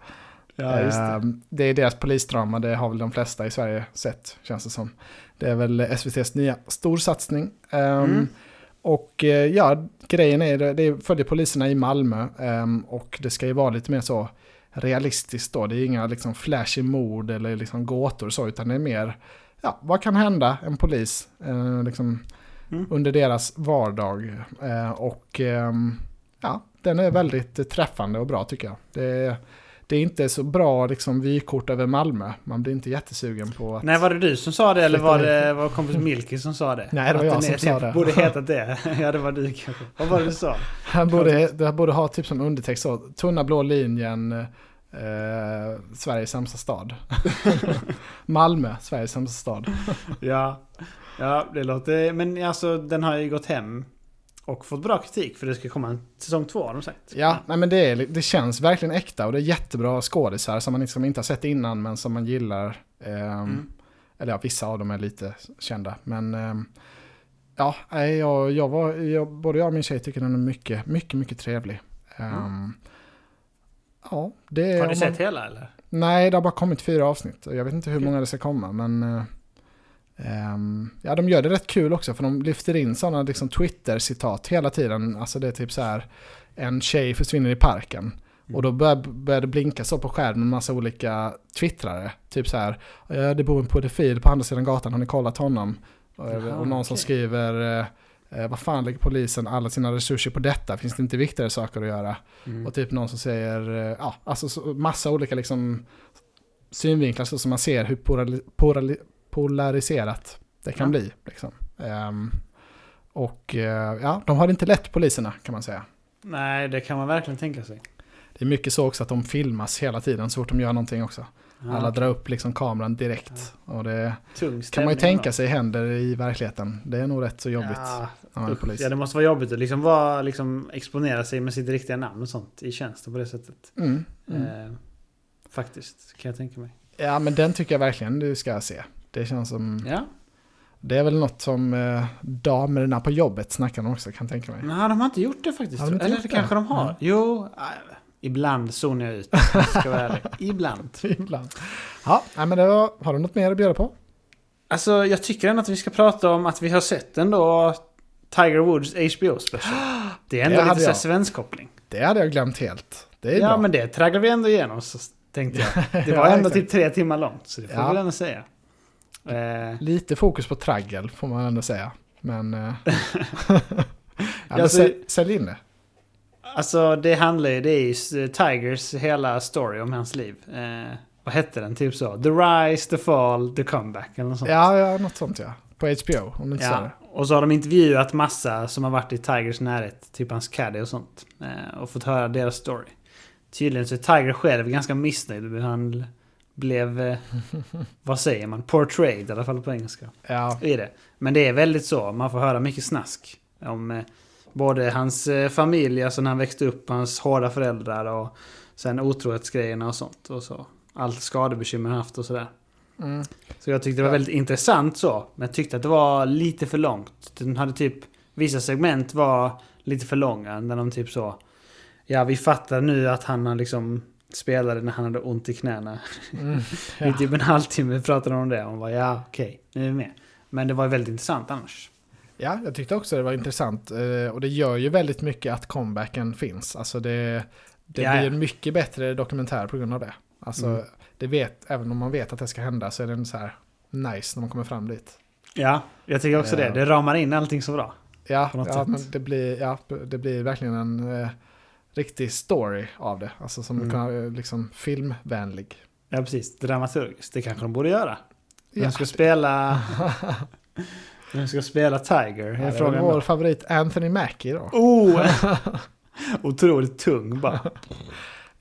Ja, det. Ehm, det är deras polisdrama, det har väl de flesta i Sverige sett, känns det som. Det är väl SVTs nya storsatsning. Ehm, Mm. Och eh, ja, grejen är, det följer poliserna i Malmö ehm, och det ska ju vara lite mer så realistiskt då. Det är inga liksom flashy mord eller liksom gåtor och så, utan det är mer, ja, vad kan hända en polis eh, liksom, Mm. under deras vardag? Eh, och ehm, ja, den är väldigt träffande och bra tycker jag. Det är, det är inte så bra liksom, vykort över Malmö. Man blir inte jättesugen på att... Nej, var det du som sa det eller var det var kompis Milky som sa det? Nej, det var jag den som sa det. Borde hetat det. ja, det var du kanske. Vad var det du sa? Han borde, det borde ha typ som undertext så, tunna blå linjen, eh, Sveriges sämsta stad. Malmö, Sveriges sämsta stad. Ja, ja det låter... Men alltså den har ju gått hem och fått bra kritik för det ska komma en säsong två har de sagt. Ja, nej, men det, är, det känns verkligen äkta och det är jättebra skådisar som man liksom inte har sett innan men som man gillar. Ehm, Mm. Eller ja, vissa av dem är lite kända. Men ehm, ja, jag, jag var, jag, både jag och min tjej tycker den är mycket, mycket, mycket trevlig. Ehm, Ja, det. Har du man- sett hela eller? Nej, det har bara kommit fyra avsnitt. Jag vet inte hur många det ska komma, men... eh, ehm, ja, de gör det rätt kul också, för de lyfter in sådana liksom, Twitter-citat hela tiden. Alltså det är typ så här, en tjej försvinner i parken. Och då börjar, börjar det blinka så på skärmen en massa olika twittrare. Typ så här, "Ja, det bor en pedofil på andra sidan gatan, har ni kollat honom? Och, Jaha, och någon som okej. skriver, eh, eh, vad fan lägger polisen alla sina resurser på detta? Finns det inte viktigare saker att göra? Mm. Och typ någon som säger, eh, ja, alltså så, massa olika liksom synvinklar så som man ser hur polariserat det kan Ja. bli. Liksom. Ehm, och eh, ja, de har det inte lätt poliserna kan man säga. Nej, det kan man verkligen tänka sig. Det är mycket så också att de filmas hela tiden så fort de gör någonting också. Ja, Alla drar upp liksom kameran direkt. Och det kan man ju tänka då. sig händer i verkligheten. Det är nog rätt så jobbigt Ja, usch. polis. ja, det måste vara jobbigt att liksom, vara, liksom exponera sig med sitt riktiga namn och sånt i tjänsten på det sättet. Mm, mm. Eh, faktiskt, kan jag tänka mig. Ja, men den tycker jag verkligen du ska se. Det känns som... Ja, Det är väl något som eh, damerna på jobbet snackar om också kan jag tänka mig. Nej, de har inte gjort det faktiskt. De Eller det kanske de har. Mm. Jo, äh, ibland zonar jag ut. Jag ska vara ärlig. Ibland. Ibland. Ja, men det var, har du något mer att bjuda på? Alltså, jag tycker ändå att vi ska prata om att vi har sett ändå Tiger Woods HBO special. Det är ändå Det lite så svensk koppling. Det hade jag glömt helt. Det är Ja, bra. men det tragglar vi ändå igenom, så tänkte jag. Det var Ja, ändå typ tre timmar långt, så det får Ja. vi ändå säga. Eh, Lite fokus på traggel får man ändå säga. Men... eh, ja, Alltså- sälj, sälj in det. alltså, det handlar ju, det är ju Tigers hela story om hans liv. Eh, vad hette den? Typ så. The Rise, The Fall, The Comeback eller något sånt. Ja, ja, något sånt ja. På HBO, om du inte Ja, det. och så har de intervjuat massa som har varit i Tigers närhet, typ hans caddy och sånt. Eh, och fått höra deras story. Tydligen så är Tiger själv ganska missnöjd med hur han blev, eh, vad säger man, portrayed i alla fall på engelska. Ja, I det. Men det är väldigt så, man får höra mycket snask. Om eh, både hans eh, familj, alltså när han växte upp, hans hårda föräldrar och sen otrohetsgrejerna och sånt. Och så. Allt skadebekymmer han haft och sådär. mm, Så jag tyckte det var Ja. väldigt intressant så. Men jag tyckte att det var lite för långt. Den hade typ... Vissa segment var lite för långa. När de typ så... Ja, vi fattar nu att han har liksom spelade när han hade ont i knäna. mm, I ja. typ en halvtimme pratade de om det. Och hon bara ja, okej, nu är vi med. Men det var väldigt intressant annars. ja, jag tyckte också det var intressant. eh, Och det gör ju väldigt mycket att comebacken finns. Alltså det, det blir en mycket bättre dokumentär på grund av det. Alltså, Mm. det vet, även om man vet att det ska hända så är den så här nice när man kommer fram dit. Ja, jag tycker också Ja. det. Det ramar in allting så bra. Ja, ja det blir, ja, det blir verkligen en eh, riktig story av det. Alltså som Mm. kan, eh, liksom filmvänlig. Ja, precis. Dramaturgiskt. Det kanske de borde göra. Vem Ja. ska spela... Vem ska spela Tiger? Ja, det är vår favorit Anthony Mackie då. Oh! Otroligt tung bara.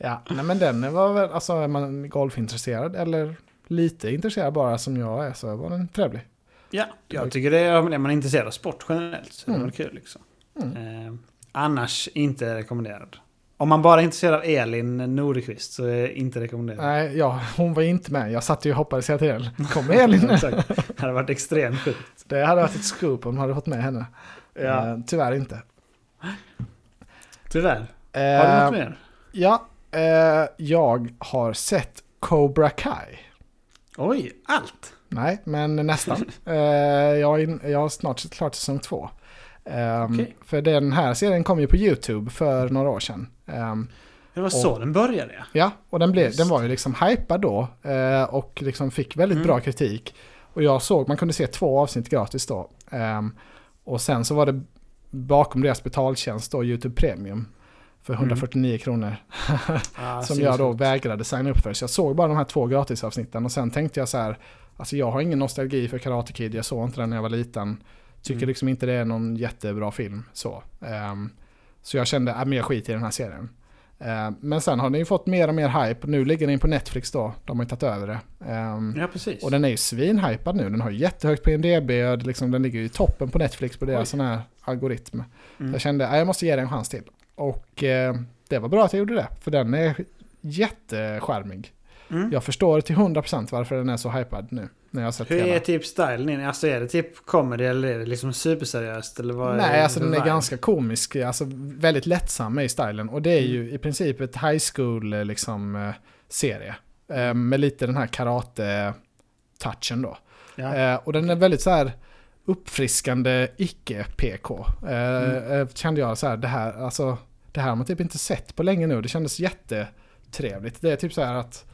Ja, nej men den var väl, alltså är man golfintresserad eller lite intresserad bara som jag är så var den trevlig. Ja, jag tycker det är, är man intresserad av sport generellt så är det Mm. väl kul liksom. Mm. Eh, annars inte rekommenderad. Om man bara är intresserad av Elin Noreqvist så är inte rekommenderat. Nej, ja, hon var inte med. Jag satt ju och hoppades hela tiden. Kommer Elin. Det hade varit extremt sjukt. Det hade varit ett scoop om de hade fått med henne. Ja, Eh, tyvärr inte. tyvärr. Har du Eh, något mer? Ja, eh, jag har sett Cobra Kai. Oj, allt! Nej, men nästan. eh, jag, är in, jag har snart klart säsong två. Ehm, Okej. För den här serien kom ju på YouTube för några år sedan. Ehm, Det var så den började ja. ja, och den, blev, Just. den var ju liksom hypad då eh, och liksom fick väldigt Mm. bra kritik. Och jag såg, man kunde se två avsnitt gratis då. Ehm, och sen så var det bakom deras betaltjänst då, YouTube Premium. För Mm. 149 kronor. Ah, som jag då vägrade signa upp för. Så jag såg bara de här två gratisavsnitten och sen tänkte jag så här, alltså jag har ingen nostalgi för Karate Kid, jag såg inte den när jag var liten. Tycker Mm. liksom inte det är någon jättebra film. Så, Ehm, så jag kände, äh, men jag skiter i den här serien. Ehm, men sen har den ju fått mer och mer hype. Nu ligger den på Netflix då, de har ju tagit över det. Ehm, Ja, precis. och den är ju svinhypad nu, den har ju jättehögt på IMDB, och liksom, den ligger ju i toppen på Netflix på deras sån här algoritm. Mm. Jag kände att jag måste ge den en chans till. Och eh, det var bra att jag gjorde det, för den är jättecharmig. Mm. Jag förstår till 100% varför den är så hypad nu. När jag sett Hur hela. är typ stilen in? Alltså är det typ comedy eller är det liksom superseriöst? Eller vad Nej, är alltså den är vibe? ganska komisk, alltså väldigt lättsam i stilen. Och det är Mm. ju i princip ett high school eh, liksom, eh, serie. Eh, med lite den här karate-touchen då. Ja. Och den är väldigt så här uppfriskande icke-PK. Mm. kände jag så här, det här, alltså, det här har man typ inte sett på länge nu. Det kändes jättetrevligt. Det är typ så här att,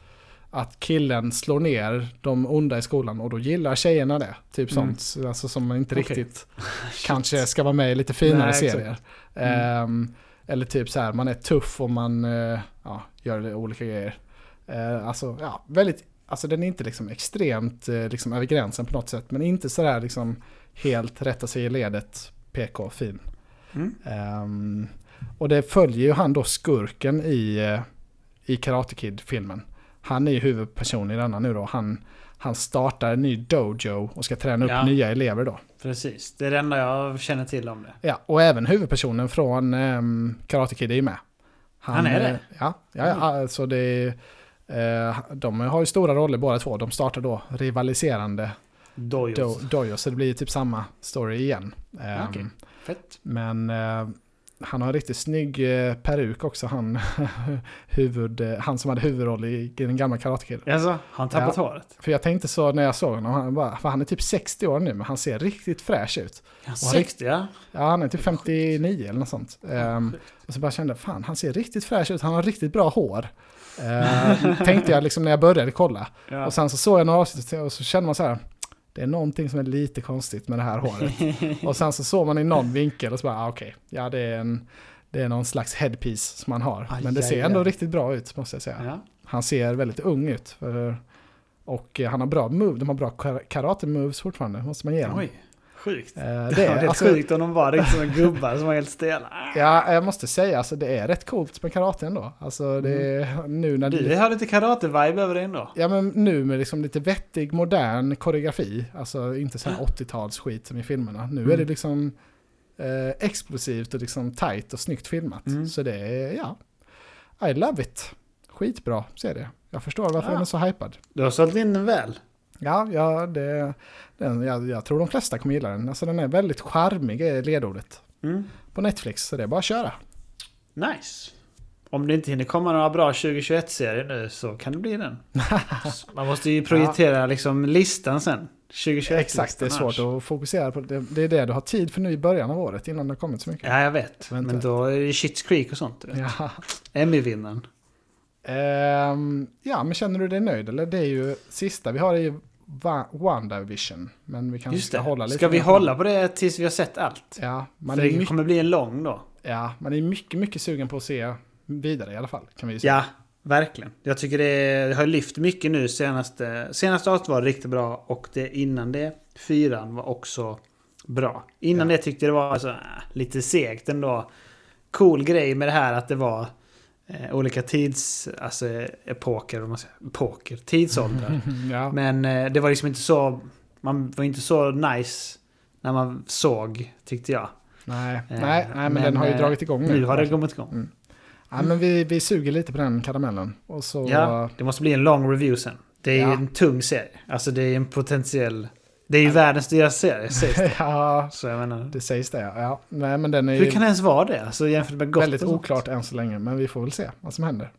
att killen slår ner de onda i skolan och då gillar tjejerna det. Typ Mm. sånt, alltså som man inte Okej. riktigt kanske ska vara med i lite finare Nej, serier. Mm. Ehm, eller typ så här, man är tuff och man eh, ja, gör olika grejer. Eh, alltså, ja, väldigt, alltså den är inte liksom extremt eh, liksom över gränsen på något sätt, men inte sådär liksom helt rätta sig i ledet PK-fin. Mm. Ehm, och det följer ju han då skurken i, i Karate Kid-filmen. Han är ju huvudperson i denna nu då. Han, han startar en ny dojo och ska träna upp Ja. nya elever då. Precis. Det är det enda jag känner till om det. Ja, och även huvudpersonen från um, Karate Kid är ju med. Han är det? eh, Ja, ja, ja alltså det är, eh, de har ju stora roller båda två. De startar då rivaliserande Dojos. do, dojo, så det blir typ samma story igen. Ehm, Okej. Fett. Men eh, han har en riktigt snygg eh, peruk också, han, huvud, eh, han som hade huvudroll i, i den gamla Karate Kid. Alltså, han tappat Ja. håret? För jag tänkte så när jag såg honom, han, bara, för han är typ 60 år nu, men han ser riktigt fräsch ut. Ja, Och han är- 60 ja. Ja, han är typ 59 eller något sånt. Ehm, och så bara kände jag, fan han ser riktigt fräsch ut, han har riktigt bra hår. Uh, tänkte jag liksom när jag började kolla. ja. Och sen så såg jag några avsnitt och så kände man så här, det är någonting som är lite konstigt med det här håret. och sen så såg man i någon vinkel och så bara, ah, okej, ja det är, en, det är någon slags headpiece som han har. Aj, Men det ser ändå riktigt bra ut måste jag säga. ja. Han ser väldigt ung ut. För, och han har bra move, de har bra kar- karate-moves fortfarande, måste man ge dem. Oj. Sjukt. Eh, Det det är alltså, sjukt om de var riktigt som gubbar som var helt stela. Ja, jag måste säga alltså det är rätt coolt med karate ändå. Alltså det är nu när Du det... har lite karate-vibe över dig ändå. Ja men nu med liksom lite vettig modern koreografi. Alltså inte så här 80-talsskit som i filmerna. Nu Mm. är det liksom eh, explosivt och liksom tight och snyggt filmat. Mm. Så det är, ja. I love it. Skitbra serie. Jag förstår varför Ja. den är så hypad. Du har sålt in den väl. Ja, ja det, den, jag, jag tror de flesta kommer gilla den. Alltså den är väldigt charmig är ledordet. Mm. På Netflix, så det är bara att köra. Nice. Om det inte hinner komma några bra 2021-serier nu så kan det bli den. Man måste ju projicera liksom listan sen. 2021 Exakt, det är svårt att fokusera på. Det, det är det du har tid för nu i början av året innan det har kommit så mycket. Ja, jag vet. Vänta. Men då är det Shit's Creek och sånt. Ja. Emmy-vinnaren. Ehm, ja, men känner du dig nöjd? Eller det är ju sista vi har är ju Va- WandaVision. Men vi kanske ska hålla lite Ska vi hålla på det tills vi har sett allt? Ja, man För det mycket, kommer bli en lång då. ja, man är mycket, mycket sugen på att se vidare i alla fall. Kan vi säga. Ja, verkligen. Jag tycker det, det har lyft mycket nu. Senaste, senaste avsnittet var riktigt bra och det innan det, fyran, var också bra. Innan Ja. det tyckte jag det var alltså, äh, lite segt ändå. Cool grej med det här att det var eh, olika tids... Alltså epoker, vad man säger. Epoker, tidsåldrar. ja. Men eh, det var liksom inte så... Man var inte så nice när man såg, tyckte jag. nej, Eh, nej, nej, men, men, den har ju eh, dragit igång nu. Nu har det kommit igång. Mm. Ja, men vi, vi suger lite på den karamellen. Och så... Ja, det måste bli en lång review sen. Det är Ja. en tung serie. Alltså det är en potentiell... Det är ju världens dyraste serie, sägs det. ja, Så jag menar... det sägs det. Ja, nej, men den är Hur ju kan det ens vara det? Alltså jämfört med gott väldigt oklart än så länge. Men vi får väl se vad som händer.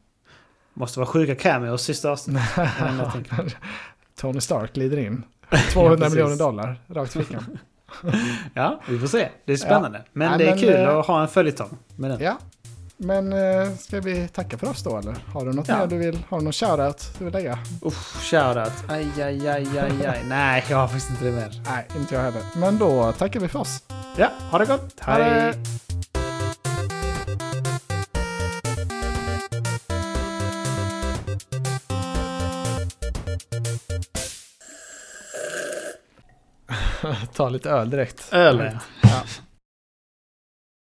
Måste vara sjuka cameos sista avsnittet. Tony Stark glider in. 200 precis. miljoner dollar rakt i fickan. Ja, vi får se. Det är spännande. Men Nej, det är men, kul eh, att ha en följetong med den. Ja, men eh, ska vi tacka för oss då eller? Har du något Ja. mer du vill? Har du någon shoutout du vill lägga? Uff, shoutout. Aj, aj, aj, aj, aj. Nej, jag har faktiskt inte det mer. Nej, inte jag heller. Men då tackar vi för oss. Ja, ha det gott. Det. Hej. Ta lite öl direkt. Öl. Ja.